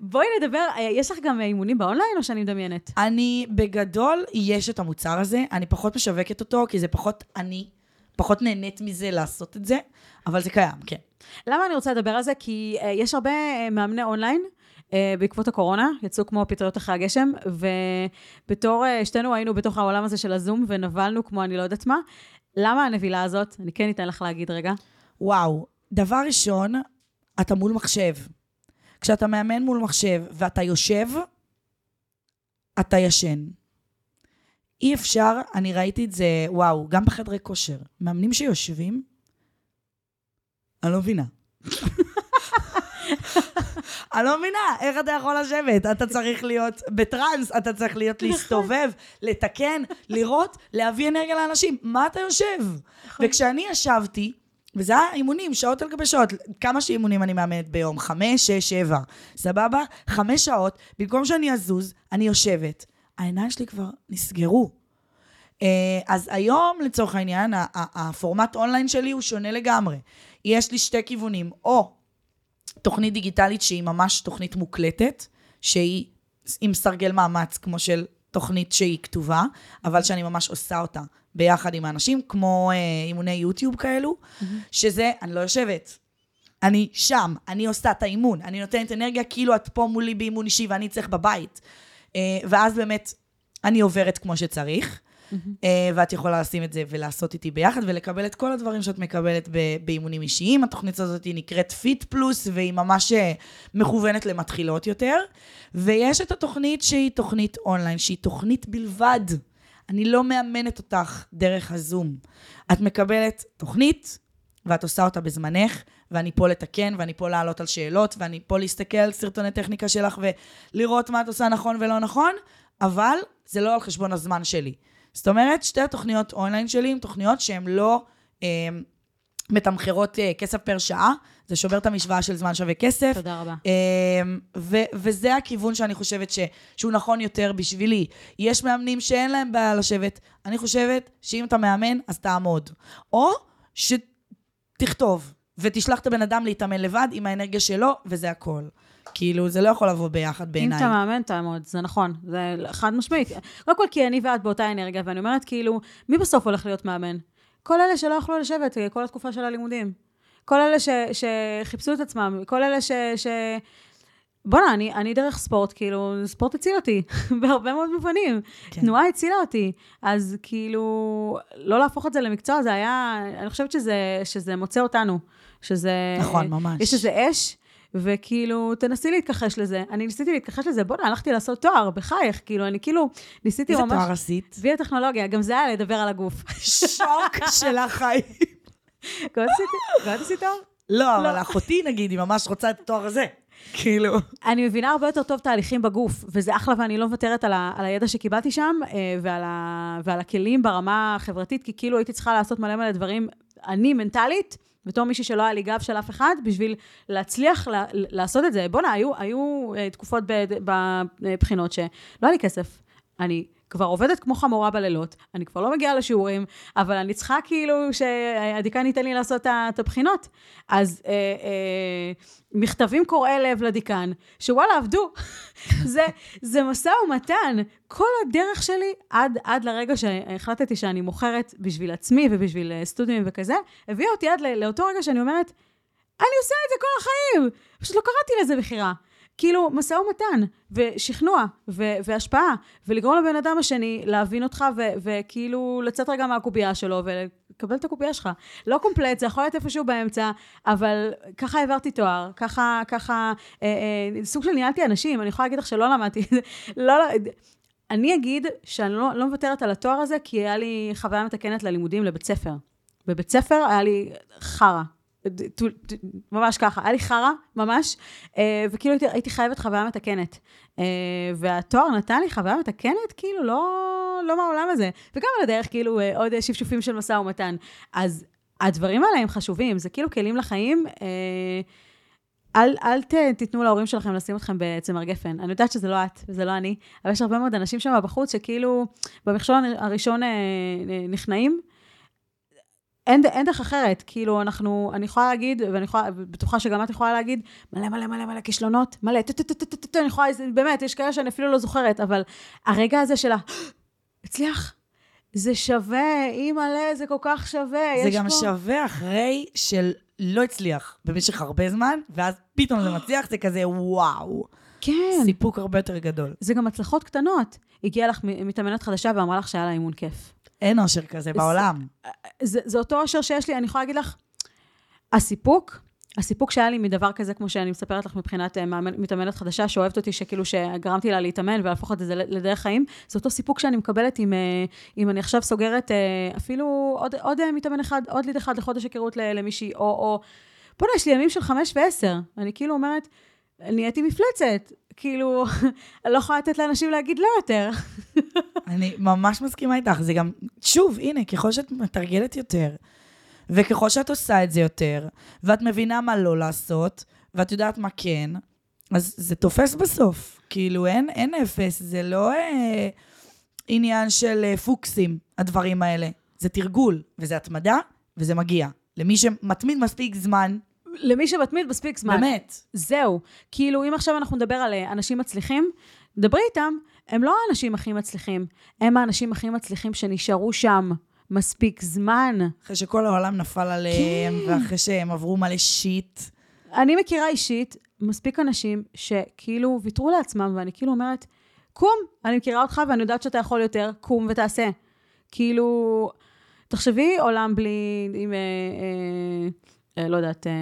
בואי נדבר, אה, יש לך גם אימונים באונליין או שאני מדמיינת? אני, בגדול, יש את המוצר הזה, אני פחות משווקת אותו, כי זה פחות אני, פחות נהנית מזה לעשות את זה, אבל זה קיים, כן. למה אני רוצה לדבר על זה? כי uh, יש הרבה uh, מאמני אונליין. Uh, בעקבות הקורונה, יצאו כמו פטריות אחרי הגשם, ובתור uh, שתינו היינו בתוך העולם הזה של הזום, ונבלנו כמו אני לא יודעת מה. למה הנבילה הזאת? אני כן אתן לך להגיד רגע. וואו, דבר ראשון, אתה מול מחשב. כשאתה מאמן מול מחשב ואתה יושב, אתה ישן. אי אפשר, אני ראיתי את זה, וואו, גם בחדרי כושר. מאמנים שיושבים, אני לא מבינה. אני לא מבינה, איך אתה יכול לשבת? אתה צריך להיות בטראנס, אתה צריך להיות להסתובב, לתקן, לראות, להביא אנרגיה לאנשים. מה אתה יושב? וכשאני ישבתי, וזה היה אימונים, שעות על גבי שעות. כמה שאימונים אני מאמנת ביום? חמש, שש, שבע. סבבה? חמש שעות, במקום שאני אזוז, אני יושבת. העיניים שלי כבר נסגרו. אה, אז היום, לצורך העניין, הפורמט אונליין שלי הוא שונה לגמרי. יש לי שתי כיוונים, או תוכנית דיגיטלית שהיא ממש תוכנית מוקלטת, שהיא עם סרגל מאמץ כמו של תוכנית שהיא כתובה, אבל שאני ממש עושה אותה ביחד עם האנשים, כמו אה, אימוני יוטיוב כאלו, שזה, אני לא יושבת. אני שם, אני עושה את האימון, אני נותנת אנרגיה כאילו את פה מולי באימון אישי ואני צריך בבית. אה, ואז באמת אני עוברת כמו שצריך. אה, ואת יכולה לשים את זה ולעשות איתי ביחד, ולקבל את כל הדברים שאת מקבלת ב- באימונים אישיים. התוכנית הזאת היא נקראת Fit Plus, והיא ממש אה, מכוונת למתחילות יותר. ויש את התוכנית שהיא תוכנית אונליין, שהיא תוכנית בלבד. אני לא מאמנת אותך דרך הזום. את מקבלת תוכנית, ואת עושה אותה בזמנך, ואני פה לתקן, ואני פה לעלות על שאלות, ואני פה להסתכל על סרטוני טכניקה שלך ולראות מה את עושה נכון ולא נכון, אבל זה לא על חשבון הזמן שלי. זאת אומרת, שתי התוכניות אונליין שלי הן תוכניות שהן לא אה, מתמחרות אה, כסף פר שעה, זה שובר את המשוואה של זמן שווה כסף. תודה רבה. אמ, ו- וזה הכיוון שאני חושבת ש- שהוא נכון יותר בשבילי. יש מאמנים שאין להם בעיה לשבת. אני חושבת שאם אתה מאמן, אז תעמוד. או שתכתוב, ותשלח את הבן אדם להתאמן לבד עם האנרגיה שלו, וזה הכל. כאילו, זה לא יכול לבוא ביחד אם בעיניי. אתה מאמן, תעמוד, זה נכון, זה חד משמעית. קודם כל, כי אני ואת באותה אנרגיה, ואני אומרת, כאילו, מי בסוף הולך להיות מאמן? כל אלה שלא יכלו לשבת אה, כל התקופה של הלימודים. כל אלה ש, שחיפשו את עצמם, כל אלה ש... ש... בואנה, אני, אני דרך ספורט, כאילו, ספורט הציל אותי, בהרבה מאוד מובנים. כן. תנועה הצילה אותי. אז כאילו, לא להפוך את זה למקצוע, זה היה, אני חושבת שזה, שזה מוצא אותנו. שזה... נכון, ממש. יש איזה אש, וכאילו, תנסי להתכחש לזה. אני ניסיתי להתכחש לזה, בוא'נה, הלכתי לעשות תואר, בחייך, כאילו, אני כאילו, ניסיתי איזה ממש... תואר עשית? ביוטכנולוגיה, גם זה היה לדבר על הגוף. שוק של החיים. גם עשית- תואר? לא, אבל אחותי, נגיד, היא ממש רוצה את התואר הזה. כאילו. אני מבינה הרבה יותר טוב תהליכים בגוף, וזה אחלה, ואני לא מוותרת על, ה, על הידע שקיבלתי שם, אה, ועל, ה, ועל הכלים ברמה החברתית, כי כאילו הייתי צריכה לעשות מלא מלא דברים, אני מנטלית, בתור מישהי שלא היה לי גב של אף אחד, בשביל להצליח לה, לעשות את זה. בואנה, היו, היו אה, תקופות בבחינות שלא היה לי כסף. אני כבר עובדת כמו חמורה בלילות, אני כבר לא מגיעה לשיעורים, אבל אני צריכה כאילו שהדיקן ייתן לי לעשות את הבחינות. אז אה, אה, מכתבים קורעי לב לדיקן, שוואלה, עבדו. זה, זה משא ומתן. כל הדרך שלי, עד, עד לרגע שהחלטתי שאני מוכרת בשביל עצמי ובשביל אה, סטודיו וכזה, הביאה אותי עד לא, לאותו רגע שאני אומרת, אני עושה את זה כל החיים. פשוט לא קראתי לזה מכירה. כאילו, משא ומתן, ושכנוע, ו- והשפעה, ולגרום לבן אדם השני להבין אותך, ו- וכאילו לצאת רגע מהקובייה שלו, ולקבל את הקובייה שלך. לא קומפלט, זה יכול להיות איפשהו באמצע, אבל ככה העברתי תואר, ככה, ככה, אה, אה, סוג של ניהלתי אנשים, אני יכולה להגיד לך שלא למדתי, לא, לא, אני אגיד שאני לא, לא מוותרת על התואר הזה, כי היה לי חוויה מתקנת ללימודים לבית ספר. בבית ספר היה לי חרא. ממש ככה, היה לי חרא, ממש, אה, וכאילו הייתי, הייתי חייבת חוויה מתקנת. אה, והתואר נתן לי חוויה מתקנת, כאילו, לא, לא מהעולם הזה. וגם על הדרך, כאילו, אה, עוד שפשופים של משא ומתן. אז הדברים האלה הם חשובים, זה כאילו כלים לחיים. אל, אל ת, תיתנו להורים שלכם לשים אתכם בצמר גפן. אני יודעת שזה לא את וזה לא אני, אבל יש הרבה מאוד אנשים שם בחוץ שכאילו במכשול הראשון נכנעים. אין, אין דרך אחרת, כאילו אנחנו, אני יכולה להגיד, ואני יכולה, בטוחה שגם את יכולה להגיד, מלא מלא מלא מלא כישלונות, מלא, טו טו טו טו טו טו, אני יכולה, זה- באמת, יש כאלה שאני אפילו לא זוכרת, אבל הרגע הזה של ה... הצליח, זה שווה, אימא'לה, זה כל כך שווה, זה יש גם פה... שווה אחרי של לא הצליח במשך הרבה זמן, ואז פתאום זה מצליח, זה כזה וואו. כן. סיפוק הרבה יותר גדול. זה גם הצלחות קטנות. הגיעה לך מתאמנת חדשה ואמרה לך שהיה לה אימון כיף. אין אושר כזה בעולם. זה, זה אותו אושר שיש לי, אני יכולה להגיד לך, הסיפוק, הסיפוק שהיה לי מדבר כזה, כמו שאני מספרת לך מבחינת אה, מאמן- מתאמנת חדשה, שאוהבת אותי, שכאילו שגרמתי לה להתאמן ולהפוך את זה לדרך חיים, זה אותו סיפוק שאני מקבלת אם, אה, אם אני עכשיו סוגרת אה, אפילו עוד, עוד מתאמן אחד, עוד ליד אחד לחודש היכרות למישהי, או, או, בוא'נה, יש לי ימים של חמש ועשר. אני כאילו אומרת, נהייתי מפלצת. כאילו, אני לא יכולה לתת לאנשים להגיד לא יותר. אני ממש מסכימה איתך. זה גם, שוב, הנה, ככל שאת מתרגלת יותר, וככל שאת עושה את זה יותר, ואת מבינה מה לא לעשות, ואת יודעת מה כן, אז זה תופס בסוף. כאילו, אין, אין אפס, זה לא אה, עניין של אה, פוקסים, הדברים האלה. זה תרגול, וזה התמדה, וזה מגיע. למי שמתמיד מספיק זמן, למי שמתמיד מספיק זמן. באמת. זהו. כאילו, אם עכשיו אנחנו נדבר על אה, אנשים מצליחים, דברי איתם, הם לא האנשים הכי מצליחים, הם האנשים הכי מצליחים שנשארו שם מספיק זמן. אחרי שכל העולם נפל עליהם, כן. ואחרי שהם עברו מלא שיט. אני מכירה אישית מספיק אנשים שכאילו ויתרו לעצמם, ואני כאילו אומרת, קום, אני מכירה אותך ואני יודעת שאתה יכול יותר, קום ותעשה. כאילו, תחשבי עולם בלי, אם, אה, אה, אה, לא יודעת, אה,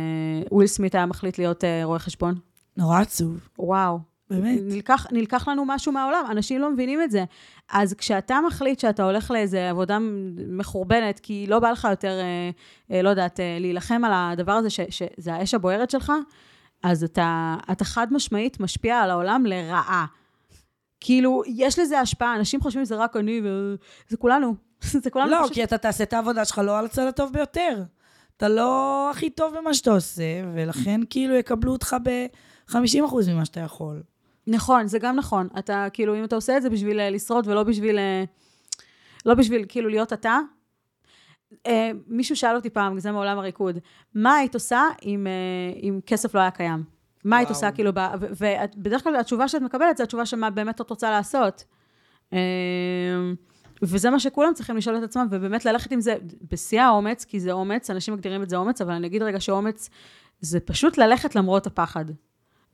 וויל סמית היה מחליט להיות אה, רואה חשבון. נורא עצוב, וואו. באמת. נלקח, נלקח לנו משהו מהעולם, אנשים לא מבינים את זה. אז כשאתה מחליט שאתה הולך לאיזה עבודה מחורבנת, כי לא בא לך יותר, אה, אה, לא יודעת, אה, להילחם על הדבר הזה, ש, שזה האש הבוערת שלך, אז אתה, אתה חד משמעית משפיע על העולם לרעה. כאילו, יש לזה השפעה, אנשים חושבים שזה רק אני, וזה כולנו. זה כולנו לא, פשוט... כי אתה תעשה את העבודה שלך לא על הצד הטוב ביותר. אתה לא הכי טוב במה שאתה עושה, ולכן כאילו יקבלו אותך ב-50% ממה שאתה יכול. נכון, זה גם נכון. אתה, כאילו, אם אתה עושה את זה בשביל אה, לשרוד ולא בשביל, אה, לא בשביל, כאילו, להיות אתה. אה, מישהו שאל אותי פעם, זה מעולם הריקוד, מה היית עושה אם, אה, אם כסף לא היה קיים? מה היית. עושה, כאילו, ובדרך כלל התשובה שאת מקבלת זה התשובה של מה באמת את רוצה לעשות. אה, וזה מה שכולם צריכים לשאול את עצמם, ובאמת ללכת עם זה בשיא האומץ, כי זה אומץ, אנשים מגדירים את זה אומץ, אבל אני אגיד רגע שאומץ זה פשוט ללכת למרות הפחד.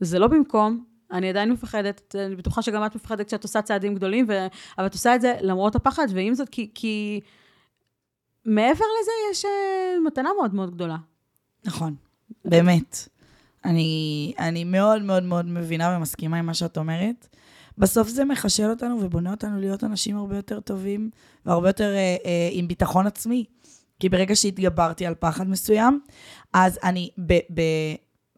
זה לא במקום, אני עדיין מפחדת, אני בטוחה שגם את מפחדת כשאת עושה צעדים גדולים, ו... אבל את עושה את זה למרות הפחד, ועם זאת, כי, כי מעבר לזה יש אה, מתנה מאוד מאוד גדולה. נכון, באמת. אני, אני מאוד מאוד מאוד מבינה ומסכימה עם מה שאת אומרת. בסוף זה מחשל אותנו ובונה אותנו להיות אנשים הרבה יותר טובים והרבה יותר אה, אה, עם ביטחון עצמי. כי ברגע שהתגברתי על פחד מסוים, אז אני ב, ב,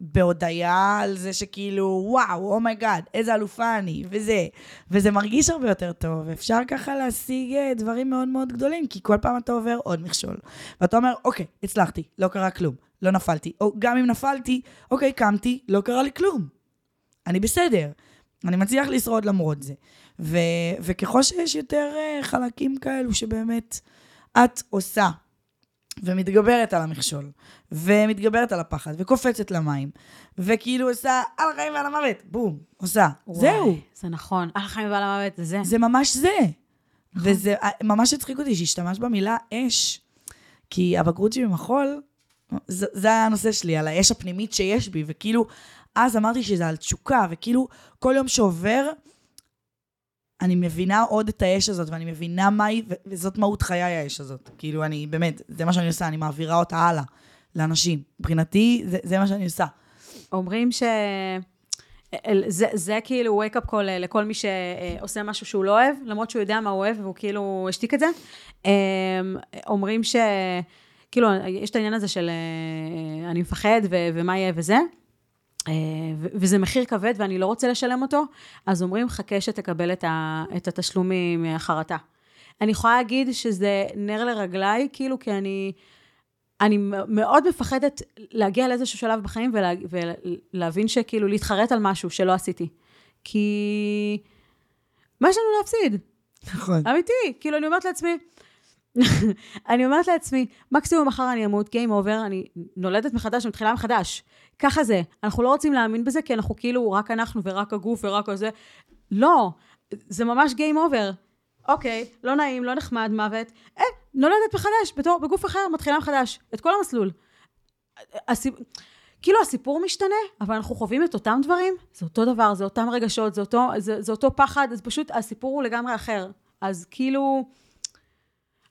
בהודיה על זה שכאילו, וואו, oh my God, איזה אלופה אני, וזה. וזה מרגיש הרבה יותר טוב. אפשר ככה להשיג אה, דברים מאוד מאוד גדולים, כי כל פעם אתה עובר עוד מכשול. ואתה אומר, אוקיי, הצלחתי, לא קרה כלום, לא נפלתי. או גם אם נפלתי, אוקיי, קמתי, לא קרה לי כלום. אני בסדר. אני מצליח לשרוד למרות זה. ו- וככל שיש יותר uh, חלקים כאלו שבאמת את עושה, ומתגברת על המכשול, ומתגברת על הפחד, וקופצת למים, וכאילו עושה על החיים ועל המוות, בום, עושה. זהו. וואי, זה נכון. על החיים ועל המוות, זה זה. זה ממש זה. וזה אה, ממש הצחיק אותי שהשתמשת במילה אש, כי הבגרות שלי במחול, זה, זה היה הנושא שלי, על האש הפנימית שיש בי, וכאילו, אז אמרתי שזה על תשוקה, וכאילו, כל יום שעובר, אני מבינה עוד את האש הזאת, ואני מבינה מה היא, וזאת מהות חיי האש הזאת. כאילו, אני, באמת, זה מה שאני עושה, אני מעבירה אותה הלאה לאנשים. מבחינתי, זה, זה מה שאני עושה. אומרים ש... זה, זה כאילו wake up call לכל מי שעושה משהו שהוא לא אוהב, למרות שהוא יודע מה הוא אוהב והוא כאילו השתיק את זה. אמ, אומרים ש... כאילו, יש את העניין הזה של אה, אני מפחד ו- ומה יהיה וזה, אה, וזה מחיר כבד ואני לא רוצה לשלם אותו, אז אומרים חכה שתקבל את, ה- את התשלומים מהחרטה. אני יכולה להגיד שזה נר לרגליי, כאילו, כי אני... אני מאוד מפחדת להגיע לאיזשהו שלב בחיים ולה, ולהבין שכאילו להתחרט על משהו שלא עשיתי. כי מה יש לנו להפסיד? נכון. אמיתי. כאילו, אני אומרת לעצמי, אני אומרת לעצמי, מקסימום מחר אני אמות, Game over, אני נולדת מחדש, אני מתחילה מחדש. ככה זה. אנחנו לא רוצים להאמין בזה, כי אנחנו כאילו, רק אנחנו ורק הגוף ורק הזה. לא, זה ממש Game over. אוקיי, לא נעים, לא נחמד, מוות. אה, נולדת מחדש, בתור, בגוף אחר, מתחילה מחדש. את כל המסלול. הסיפ... כאילו הסיפור משתנה, אבל אנחנו חווים את אותם דברים, זה אותו דבר, זה אותם רגשות, זה אותו, זה, זה אותו פחד, אז פשוט הסיפור הוא לגמרי אחר. אז כאילו,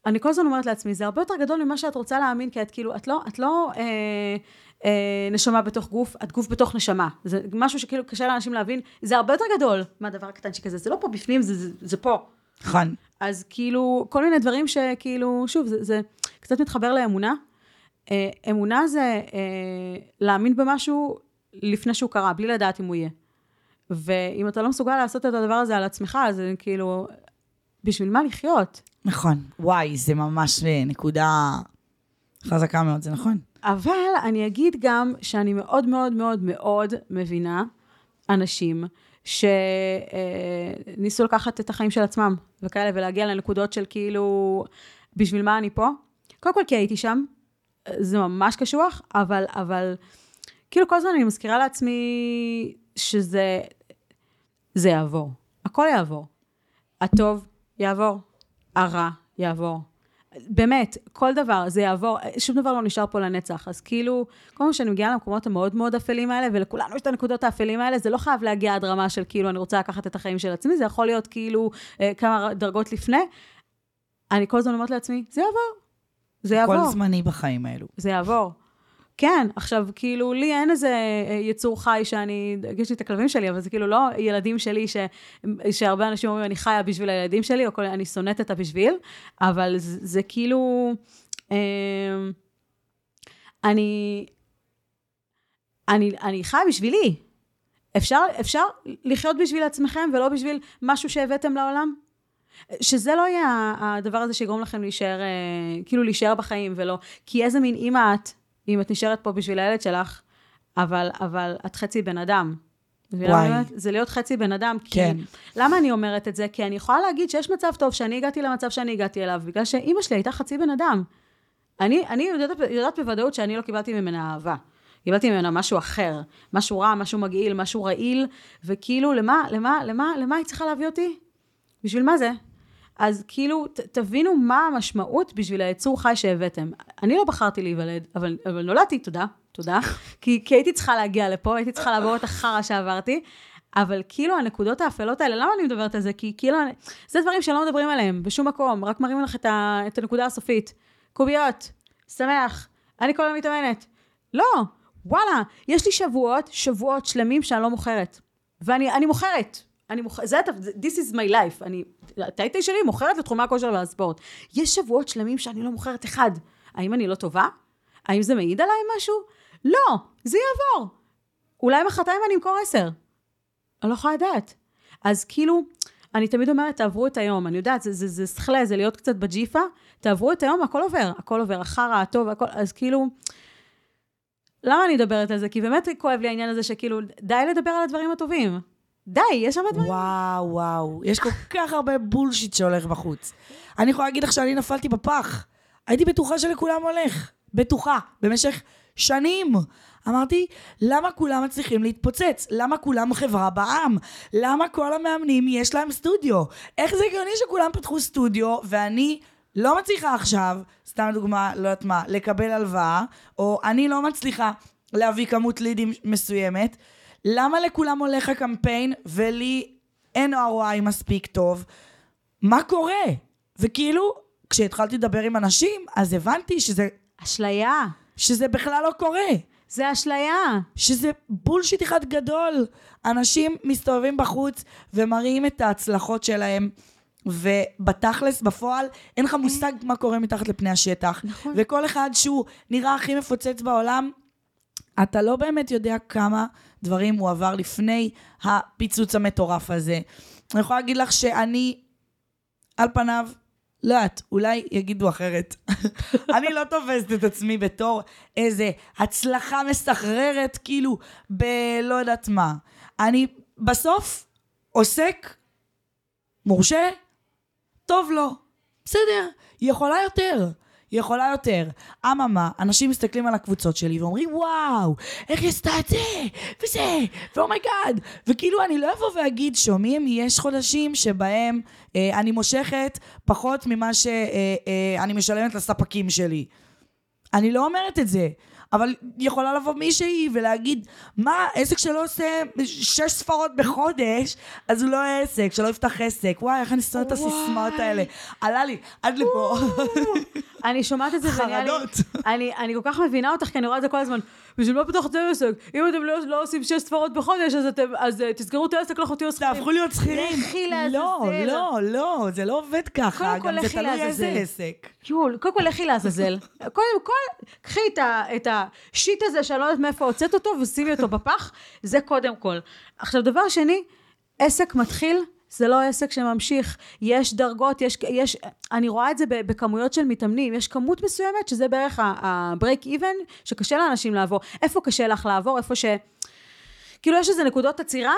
אני כל הזמן אומרת לעצמי, זה הרבה יותר גדול ממה שאת רוצה להאמין, כי את כאילו, את לא, את לא אה, אה, נשמה בתוך גוף, את גוף בתוך נשמה. זה משהו שכאילו קשה לאנשים להבין, זה הרבה יותר גדול מהדבר הקטן שכזה, זה לא פה בפנים, זה, זה, זה פה. נכון. אז כאילו, כל מיני דברים שכאילו, שוב, זה, זה קצת מתחבר לאמונה. אה, אמונה זה אה, להאמין במשהו לפני שהוא קרה, בלי לדעת אם הוא יהיה. ואם אתה לא מסוגל לעשות את הדבר הזה על עצמך, אז כאילו, בשביל מה לחיות? נכון. וואי, זה ממש אה, נקודה חזקה מאוד, זה נכון. אבל אני אגיד גם שאני מאוד מאוד מאוד מאוד מבינה אנשים שניסו לקחת את החיים של עצמם וכאלה, ולהגיע לנקודות של כאילו, בשביל מה אני פה? קודם כל כי הייתי שם, זה ממש קשוח, אבל, אבל כאילו כל הזמן אני מזכירה לעצמי שזה זה יעבור. הכל יעבור. הטוב יעבור, הרע יעבור. באמת, כל דבר, זה יעבור, שום דבר לא נשאר פה לנצח. אז כאילו, כל פעם שאני מגיעה למקומות המאוד מאוד אפלים האלה, ולכולנו יש את הנקודות האפלים האלה, זה לא חייב להגיע עד רמה של כאילו, אני רוצה לקחת את החיים של עצמי, זה יכול להיות כאילו אה, כמה דרגות לפני. אני כל הזמן אומרת לעצמי, זה יעבור. זה יעבור. כל זמני בחיים האלו. זה יעבור. כן, עכשיו, כאילו, לי אין איזה אה, יצור חי שאני, יש לי את הכלבים שלי, אבל זה כאילו לא ילדים שלי, ש, שהרבה אנשים אומרים, אני חיה בשביל הילדים שלי, או כל, אני שונאת את הבשביל, אבל זה, זה כאילו, אה, אני, אני, אני חיה בשבילי. אפשר, אפשר לחיות בשביל עצמכם ולא בשביל משהו שהבאתם לעולם? שזה לא יהיה הדבר הזה שיגרום לכם להישאר, אה, כאילו להישאר בחיים ולא, כי איזה מין אימא את, אם את נשארת פה בשביל הילד שלך, אבל, אבל את חצי בן אדם. וואי. זה להיות חצי בן אדם. כי, כן. למה אני אומרת את זה? כי אני יכולה להגיד שיש מצב טוב שאני הגעתי למצב שאני הגעתי אליו, בגלל שאימא שלי הייתה חצי בן אדם. אני, אני יודעת, יודעת בוודאות שאני לא קיבלתי ממנה אהבה. קיבלתי ממנה משהו אחר, משהו רע, משהו מגעיל, משהו רעיל, וכאילו, למה, למה, למה, למה היא צריכה להביא אותי? בשביל מה זה? אז כאילו, ת, תבינו מה המשמעות בשביל היצור חי שהבאתם. אני לא בחרתי להיוולד, אבל, אבל נולדתי, תודה, תודה, כי, כי הייתי צריכה להגיע לפה, הייתי צריכה לעבור את החרא שעברתי, אבל כאילו הנקודות האפלות האלה, למה אני מדברת על זה? כי כאילו, זה דברים שלא מדברים עליהם בשום מקום, רק מראים לך את, ה, את הנקודה הסופית. קוביות, שמח, אני כל היום מתאמנת. לא, וואלה, יש לי שבועות, שבועות שלמים שאני לא מוכרת. ואני מוכרת. אני מוכרת, זה, this is my life. אני, הטייטל שלי מוכרת לתחומי הכושר והספורט. יש שבועות שלמים שאני לא מוכרת אחד. האם אני לא טובה? האם זה מעיד עליי משהו? לא, זה יעבור. אולי מחרתיים אני אמכור עשר. אני לא יכולה לדעת. אז כאילו, אני תמיד אומרת, תעברו את היום. אני יודעת, זה, זה, זה שכלה, זה להיות קצת בג'יפה. תעברו את היום, הכל עובר. הכל עובר, החרא, הטוב, הכל, אז כאילו... למה אני מדברת על זה? כי באמת כואב לי העניין הזה שכאילו, די לדבר על הדברים הטובים. די, יש הרבה דברים. וואו, וואו. יש כל כך הרבה בולשיט שהולך בחוץ. אני יכולה להגיד לך שאני נפלתי בפח. הייתי בטוחה שלכולם הולך. בטוחה. במשך שנים. אמרתי, למה כולם מצליחים להתפוצץ? למה כולם חברה בעם? למה כל המאמנים יש להם סטודיו? איך זה הגיוני שכולם פתחו סטודיו ואני לא מצליחה עכשיו, סתם דוגמה, לא יודעת מה, לקבל הלוואה, או אני לא מצליחה להביא כמות לידים מסוימת, למה לכולם הולך הקמפיין ולי אין ROI מספיק טוב? מה קורה? וכאילו, כשהתחלתי לדבר עם אנשים, אז הבנתי שזה... אשליה. שזה בכלל לא קורה. זה אשליה. שזה בולשיט אחד גדול. אנשים מסתובבים בחוץ ומראים את ההצלחות שלהם. ובתכלס, בפועל, אין לך מושג מה קורה מתחת לפני השטח. נכון. וכל אחד שהוא נראה הכי מפוצץ בעולם, אתה לא באמת יודע כמה דברים הוא עבר לפני הפיצוץ המטורף הזה. אני יכולה להגיד לך שאני, על פניו, לא יודעת, אולי יגידו אחרת. אני לא תופסת את עצמי בתור איזה הצלחה מסחררת, כאילו, בלא יודעת מה. אני בסוף עוסק מורשה, טוב לו. בסדר, יכולה יותר. היא יכולה יותר. אממה, אנשים מסתכלים על הקבוצות שלי ואומרים, וואו, איך היא עשתה את זה, וזה, ו oh my God. וכאילו, אני לא אבוא ואגיד, שומעים, יש חודשים שבהם אה, אני מושכת פחות ממה שאני אה, אה, משלמת לספקים שלי. אני לא אומרת את זה. אבל יכולה לבוא מישהי ולהגיד, מה, עסק שלא עושה שש ספרות בחודש, אז הוא לא עסק, שלא יפתח עסק. וואי, איך אני שונאת את הסיסמאות האלה. עלה לי, עד לפה. אני שומעת את זה לי... אני, אני כל כך מבינה אותך, כי אני רואה את זה כל הזמן. בשביל מה פתחת עסק? אם אתם לא, לא עושים שש ספרות בחודש, אז אתם, אז uh, תסגרו את העסק, לכו תהיו שכירים. תהפכו להיות שכירים. לכי לעזאזל. לא, לא, לא, זה לא עובד ככה. גם זה תלוי איזה עסק. יול, קודם כל לכי לעזאזל. קודם כל, קחי את, ה, את השיט הזה שאני לא יודעת מאיפה הוצאת אותו, ושימי אותו בפח, זה קודם כל. עכשיו, דבר שני, עסק מתחיל זה לא עסק שממשיך, יש דרגות, יש, יש, אני רואה את זה בכמויות של מתאמנים, יש כמות מסוימת שזה בערך ה-break even, שקשה לאנשים לעבור. איפה קשה לך לעבור? איפה ש... כאילו יש איזה נקודות עצירה,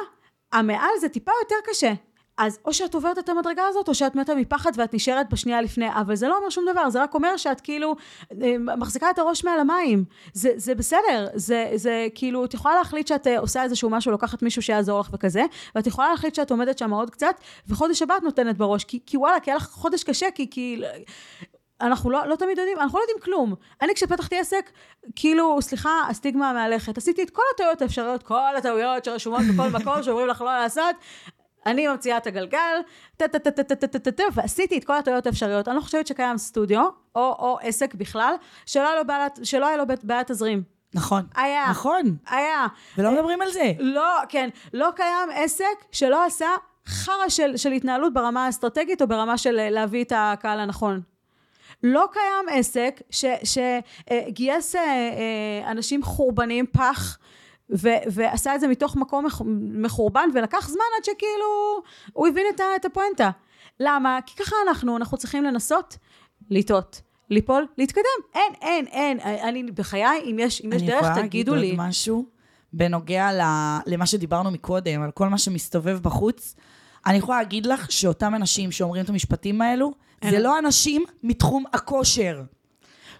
המעל זה טיפה יותר קשה. אז או שאת עוברת את המדרגה הזאת, או שאת מתה מפחד ואת נשארת בשנייה לפני, אבל זה לא אומר שום דבר, זה רק אומר שאת כאילו אה, מחזיקה את הראש מעל המים. זה, זה בסדר, זה, זה כאילו, את יכולה להחליט שאת אה, עושה איזשהו משהו, לוקחת מישהו שיעזור לך וכזה, ואת יכולה להחליט שאת עומדת שם עוד קצת, וחודש הבא את נותנת בראש, כי, כי וואלה, כי היה לך חודש קשה, כי, כי אנחנו לא, לא תמיד יודעים, אנחנו לא יודעים כלום. אני כשפתחתי עסק, כאילו, סליחה, הסטיגמה מהלכת. עשיתי את כל הטעויות האפשריות, כל הטעויות שרשומות בכל מקום, שאומרים לך לא לעשות. אני ממציאה את הגלגל, טה-טה-טה-טה-טה-טה, ועשיתי את כל הטעויות האפשריות. אני לא חושבת שקיים סטודיו, או, או עסק בכלל, שלא היה לו בעיית- שלא היה לו בעיית תזרים. נכון. היה. נכון. היה. ולא מדברים על זה. לא, כן, לא קיים עסק שלא עשה חרא של, של התנהלות ברמה האסטרטגית או ברמה של אה, להביא את הקהל הנכון. לא קיים עסק שגייס אנשים חורבנים פח ו, ועשה את זה מתוך מקום מח- מחורבן ולקח זמן עד שכאילו הוא הבין את, ה- את הפואנטה. למה? כי ככה אנחנו, אנחנו צריכים לנסות לטעות. ליפול, להתקדם. אין, אין, אין. אני, בחיי, אם יש, אם יש דרך, תגידו אני לי. יכולה להגיד עוד משהו בנוגע למה שדיברנו מקודם, על כל מה שמסתובב בחוץ. אני יכולה להגיד לך שאותם אנשים שאומרים את המשפטים האלו, זה אין. לא אנשים מתחום הכושר.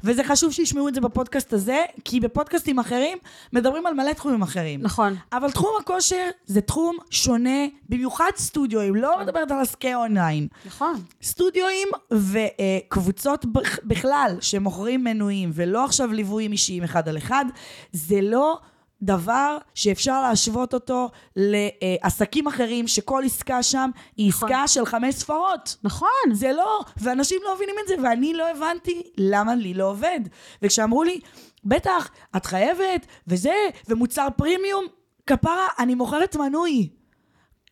וזה חשוב שישמעו את זה בפודקאסט הזה, כי בפודקאסטים אחרים מדברים על מלא תחומים אחרים. נכון. אבל תחום הכושר זה תחום שונה, במיוחד סטודיואים, לא מדברת על עסקי אונליין. נכון. סטודיואים וקבוצות בכלל שמוכרים מנויים ולא עכשיו ליוויים אישיים אחד על אחד, זה לא דבר שאפשר להשוות אותו לעסקים אחרים שכל עסקה שם היא נכון. עסקה של חמש ספרות. נכון. זה לא, ואנשים לא מבינים את זה, ואני לא הבנתי למה לי לא עובד. וכשאמרו לי, בטח, את חייבת, וזה, ומוצר פרימיום, כפרה, אני מוכרת מנוי.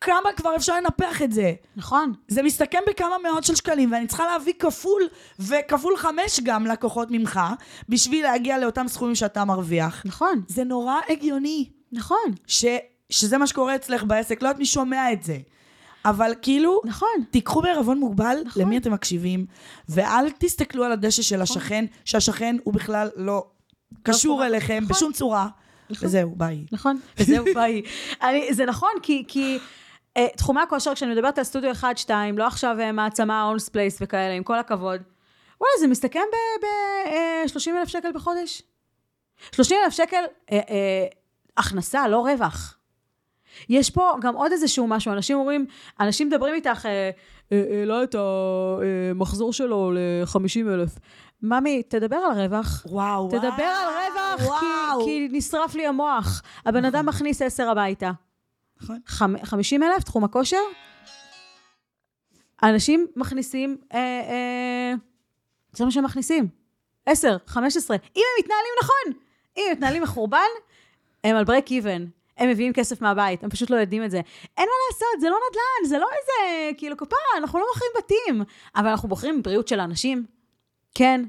כמה כבר אפשר לנפח את זה? נכון. זה מסתכם בכמה מאות של שקלים, ואני צריכה להביא כפול, וכפול חמש גם לקוחות ממך, בשביל להגיע לאותם סכומים שאתה מרוויח. נכון. זה נורא הגיוני, נכון. ש, שזה מה שקורה אצלך בעסק, לא יודעת מי שומע את זה. אבל כאילו, נכון. תיקחו בערבון מוגבל נכון. למי אתם מקשיבים, ואל תסתכלו על הדשא של השכן, שהשכן הוא בכלל לא קשור קורה. אליכם נכון. בשום צורה. וזהו, ביי. נכון. וזהו, ביי. אני, זה נכון, כי, כי תחומי הכושר, כשאני מדברת על סטודיו 1-2, לא עכשיו אה, מעצמה, אונס פלייס וכאלה, עם כל הכבוד, וואלה, זה מסתכם ב-30 אלף שקל בחודש. 30 אלף שקל אה, אה, הכנסה, לא רווח. יש פה גם עוד איזשהו משהו, אנשים אומרים, אנשים מדברים איתך, אה, אה, העלה את המחזור שלו ל-50 אלף. ממי, תדבר על רווח. וואו, וואו. תדבר על רווח, כי, וואו. כי נשרף לי המוח. הבן אדם מכניס עשר הביתה. נכון. חמ- חמישים אלף, תחום הכושר? אנשים מכניסים, אה, אה, זה מה שהם מכניסים. עשר, חמש עשרה. אם הם מתנהלים נכון, אם הם מתנהלים מחורבן, הם על ברייק איבן. הם מביאים כסף מהבית, הם פשוט לא יודעים את זה. אין מה לעשות, זה לא נדל"ן, זה לא איזה, כאילו, כפרה, אנחנו לא מוכרים בתים. אבל אנחנו בוחרים בבריאות של האנשים. כן,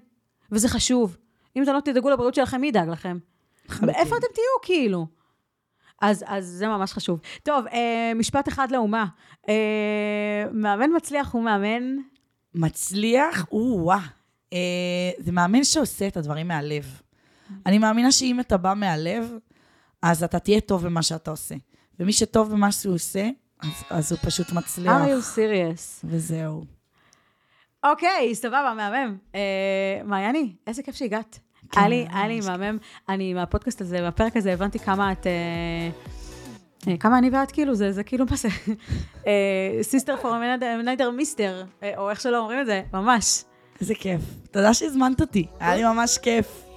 וזה חשוב. אם אתם לא תדאגו לבריאות שלכם, מי ידאג לכם? לחלוטין. איפה אתם תהיו, כאילו? אז, אז זה ממש חשוב. טוב, אה, משפט אחד לאומה. אה, מאמן מצליח הוא מאמן... מצליח, או-אה. אה, זה מאמן שעושה את הדברים מהלב. אני מאמינה שאם אתה בא מהלב, אז אתה תהיה טוב במה שאתה עושה. ומי שטוב במה שהוא עושה, אז, אז הוא פשוט מצליח. are you serious? וזהו. אוקיי, סבבה, מהמם. אה, מעייני, איזה כיף שהגעת. כן, היה לי, היה לי ממש מהמם, אני מהפודקאסט הזה, מהפרק הזה, הבנתי כמה את... אה, אה, כמה אני ואת, כאילו, זה, זה כאילו, מה זה? sister from another mister, או איך שלא אומרים את זה, ממש. איזה כיף. תודה שהזמנת אותי, היה לי ממש כיף.